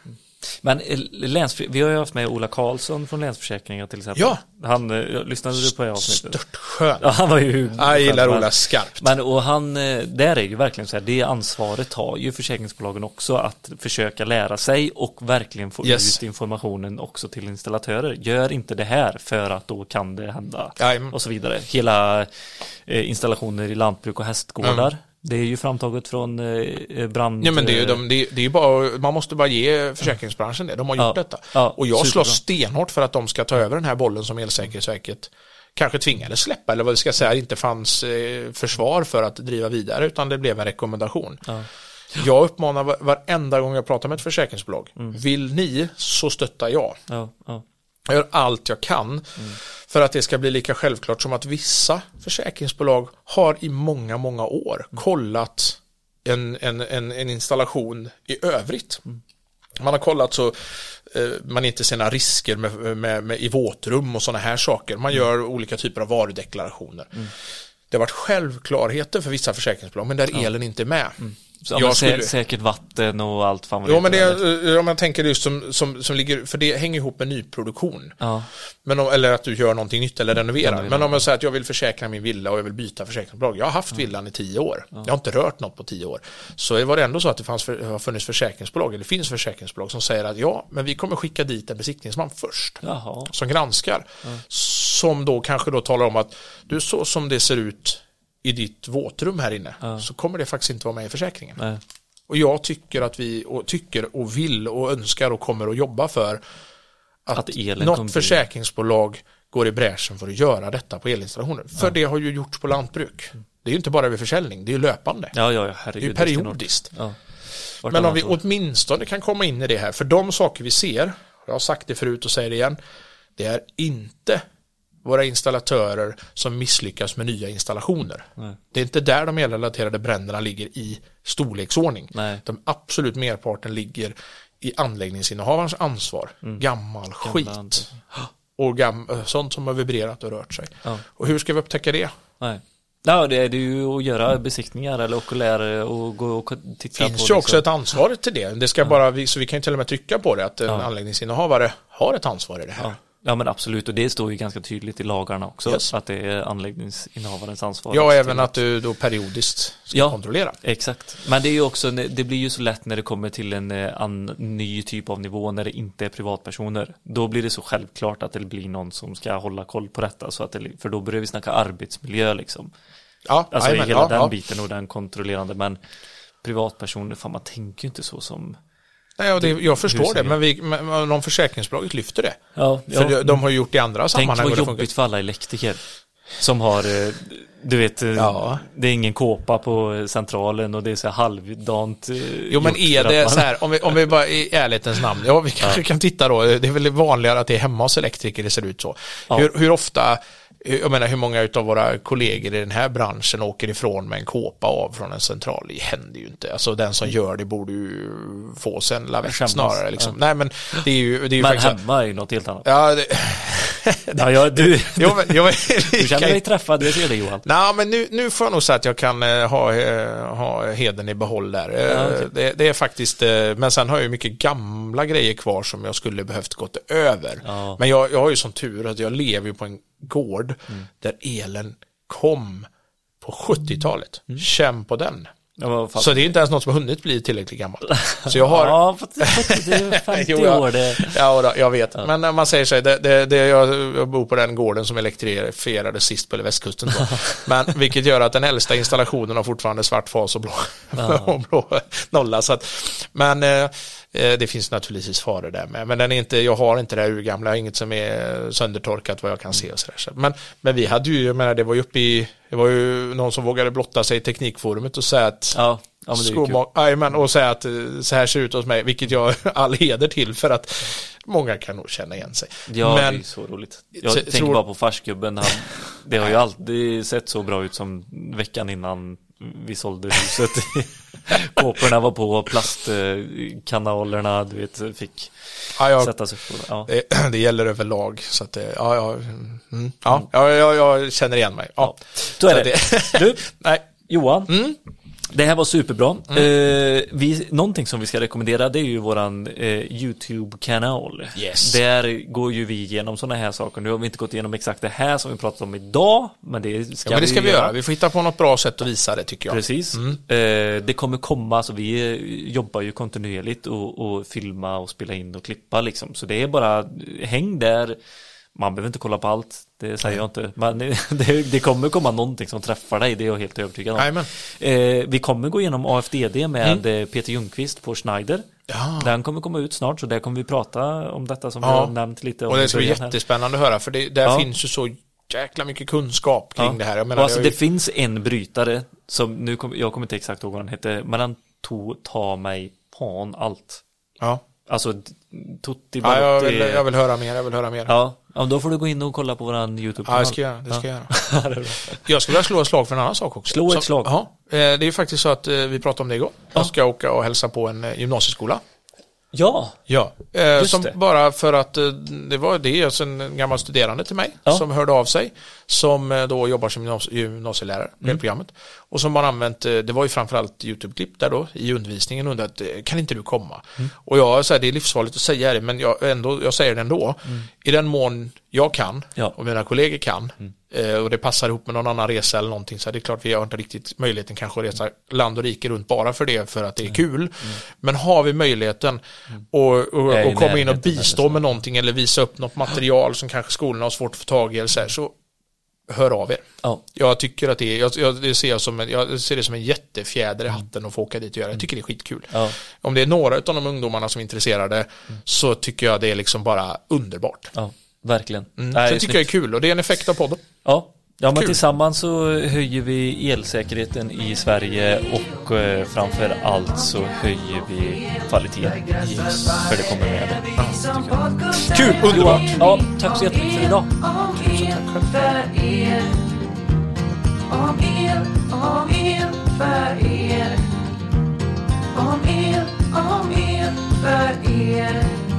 Men eh, läns, vi har ju haft med Ola Karlsson från Länsförsäkringar till exempel. Ja. Han, eh, lyssnade du på det avsnittet? Stört skön. Ja, han var ju... Jag gillar Ola skarpt. Men och han, eh, där är ju verkligen så här, det ansvaret har ju försäkringsbolagen också att försöka lära sig och verkligen få Yes. ut informationen också till installatörer. Gör inte det här för att då kan det hända Jajamän. och så vidare. Hela eh, installationer i lantbruk och hästgårdar. Det är ju framtaget från eh, brand... Ja men det är ju eh, de, det, är- det är ju bara, man måste bara ge försäkringsbranschen det. De har gjort Ja. detta. Ja, och jag superbra. slåss stenhårt för att de ska ta över den här bollen som Elsäkerhetsverket kanske tvingades släppa eller vad vi ska säga, inte fanns eh, försvar för att driva vidare utan det blev en rekommendation. Ja. Jag uppmanar var- varenda gång jag pratar med ett försäkringsbolag, Mm. vill ni så stöttar jag. Ja, ja. Jag gör allt jag kan för att det ska bli lika självklart som att vissa försäkringsbolag har i många, många år kollat en, en, en, en installation i övrigt. Man har kollat så eh, man inte ser några risker med, med, med, i våtrum och sådana här saker. Man gör olika typer av varudeklarationer. Det har varit självklarheter för vissa försäkringsbolag men där elen inte är med. Så, ja, Jag skulle- Säkert vatten och allt fan vad Jo heter, men det, om man tänker just som, som, som ligger, för det hänger ihop med nyproduktion. Ja, Men om, eller att du gör någonting nytt eller renoverar. Renovera. Men om jag säger att jag vill försäkra min villa och jag vill byta försäkringsbolag. Jag har haft villan i tio år. Jag har inte rört något på tio år. Så var det ändå så att det fanns för, har funnits försäkringsbolag, eller finns försäkringsbolag som säger att ja, men vi kommer skicka dit en besiktningsman först. jaha. Som granskar. Som då kanske då talar om att du så som det ser ut i ditt våtrum här inne Ja. så kommer det faktiskt inte vara med i försäkringen. Nej. Och jag tycker att vi och tycker och vill och önskar och kommer att jobba för att, Att något försäkringsbolag går i bräschen för att göra detta på elinstallationer. För det har ju gjorts på lantbruk. Det är ju inte bara vid försäljning, det är ju löpande. Ja, ja, ja, det är herregud. ju det är stenhårt. periodiskt. Ja. Men om vi år. åtminstone kan komma in i det här, för de saker vi ser, jag har sagt det förut och säger det igen, det är inte våra installatörer som misslyckas med nya installationer. Nej. Det är inte där de elrelaterade bränderna ligger i storleksordning. Nej. De absolut merparten ligger i anläggningsinnehavarens ansvar. Gammal skit. Mm. Gamla Och gam sånt som har vibrerat och rört sig. Ja. Och hur ska vi upptäcka det? Nej. Ja, det är det ju att göra besiktningar eller okulär och gå och titta Det finns på ju också liksom. ett ansvar till det. det ska bara, vi- så vi kan ju till och med trycka på det, att en Ja. anläggningsinnehavare har ett ansvar i det här. Ja. Ja, men absolut. Och det står ju ganska tydligt i lagarna också. Yes. Att det är anläggningsinnehavarens ansvar. Ja, även att du då periodiskt ska Ja. kontrollera. Exakt. Men det är ju också, det blir ju så lätt när det kommer till en eh, an, ny typ av nivå när det inte är privatpersoner. Då blir det så självklart att det blir någon som ska hålla koll på detta. Så att det, för då börjar vi snacka arbetsmiljö liksom. Ja, Alltså jajamän, hela ja, den ja. biten och den kontrollerande. Men privatpersoner, fan man tänker ju inte så som... Nej, och det, jag förstår det, men, vi, men om försäkringsbolaget lyfter det. Ja, För de, de har gjort det i andra Tänk sammanhang. vad det funkar. jobbigt för alla elektriker. Som har, eh, du vet, eh, Ja. det är ingen kåpa på centralen och det är så här halvdant. eh, Jo men är det man- så här, om vi, om vi bara i ärlighetens namn, ja vi kanske kan titta då, det är väl vanligare att det är hemma hos elektriker det ser ut så. Ja. Hur, hur ofta, jag menar hur många av våra kollegor i den här branschen åker ifrån med en kåpa av från en central, det händer ju inte. Alltså den som gör det borde ju få sig en lavett snarare liksom. Nej men det är ju, det är ju Men faktiskt hemma är ju något helt annat. Ja, det, Ja, ja, du, jo, men, du känner dig träffad, jag ser det Johan. Nej, men nu, nu får jag nog säga att jag kan eh, ha, eh, ha heden i behåll där. Eh, Ja, okej. det, det är faktiskt, eh, men sen har jag ju mycket gamla grejer kvar som jag skulle behövt gått över. Ja. Men jag, jag har ju sån tur att jag lever ju på en gård Mm. där elen kom på 70-talet. Mm. Känn på den. Ja. Så det är inte ens något som har hunnit bli tillräckligt gammalt. Så jag har, Ja, det är 50 Jo, ja. år det. Ja, då, jag vet. Men när man säger så här, det, det, det, jag, bor på den gården som elektrifierades sist på västkusten. Då. Men vilket gör att den äldsta installationen har fortfarande svart fas och blå, och blå nolla. Så att, men eh, eh, det finns naturligtvis faror där med. Men den är inte, jag har inte det här urgamla, inget som är söndertorkat vad jag kan se. Och så där. Så- Men, men vi hade ju, jag menar det var ju uppe i, det var ju någon som vågade blotta sig i teknikforumet och säga att Ja, ja men och säga att eh, så här ser det ut hos mig, vilket jag all heder till för att många kan nog känna igen sig. Ja, det är Men så roligt. Jag tänker tror- bara på farsgubben. Han, det har ju alltid sett så bra ut som veckan innan vi sålde huset. Kåporna var på, plastkanalerna, du vet, fick ja, jag, sättas upp. Ja. det, det gäller överlag, så att det, ja, ja, mm, ja, ja, jag, jag känner igen mig. Ja. Så är Så det. Du, Nej, Johan. Mm. Det här var superbra. Eh, vi, någonting som vi ska rekommendera det är ju våran eh, YouTube-kanal. Yes. Där går ju vi igenom sådana här saker. Nu har vi inte gått igenom exakt det här som vi pratat om idag. Men det ska, ja, men det ska vi göra. göra. Vi får hitta på något bra sätt att visa det tycker jag. Precis. Mm. Eh, det kommer komma, alltså vi eh, jobbar ju kontinuerligt och, och filma och spela in och klippa liksom. Så det är bara, häng där. Man behöver inte kolla på allt, det säger jag inte. Men det, det kommer komma någonting som träffar dig, det är jag helt övertygad om. Eh, vi kommer gå igenom AFDD med eh, Peter Ljungqvist på Schneider. Mm. Ja. Den kommer komma ut snart, så där kommer vi prata om detta som vi Ja. har nämnt lite Och det ska bli början här. jättespännande att höra, för det, där Ja. finns ju så jäkla mycket kunskap kring Ja. det här. Menar, alltså, det det ju- finns en brytare som, nu kom, jag kommer inte exakt ihåg vad den hette, men han tog ta mig pan allt. ja. Alltså, Tutti Ja, jag, vill, jag vill höra mer, jag vill höra mer. Ja, ja, då får du gå in och kolla på våran YouTube-kanal. Ja, det ska jag. Det ska jag göra. Jag skulle vilja slå ett slag för en annan sak också. Slå ett slag. Ja, eh, det är ju faktiskt så att eh, vi pratade om det igår. Jag ska åka och hälsa på en eh, gymnasieskola. Ja, Ja, eh, som det. bara för att eh, det var det alltså en gammal studerande till mig Ja. som hörde av sig som eh, då jobbar som gymnasie- gymnasielärare på Mm. programmet och som har använt, eh, det var ju framförallt YouTube-klipp där då i undervisningen och undrade att kan inte du komma? Mm. Och jag säger det är livsfarligt att säga det men jag, ändå, jag säger det ändå. I den mån jag kan Mm. Ja. Mm. och mina kollegor kan eh, och det passar ihop med någon annan resa eller någonting så är det klart vi har inte riktigt möjligheten kanske att resa land och rike runt bara för det för att det är kul. Men har vi möjligheten och, och, är i och komma in och bistå med någonting eller visa upp något material som kanske skolorna har svårt att få tag i eller så, här, så hör av er. Ja, Jag tycker att det är, jag, jag, det ser jag, som en, jag ser det som en jättefjäder i hatten att få åka dit och göra. Jag tycker det är skitkul. ja, Om det är några av de ungdomarna som är intresserade så tycker jag det är liksom bara underbart. ja, verkligen. Mm. Så det tycker jag är kul och det är en effekt av podden. Ja, ja men Kul. tillsammans så höjer vi elsäkerheten i Sverige och eh, framför allt så höjer vi kvaliteten i, för det kommer med det. Kul, underbart! Johan, ja, tack så jättemycket för idag. Om el för. Om el, om el för er. Om el, om el för er.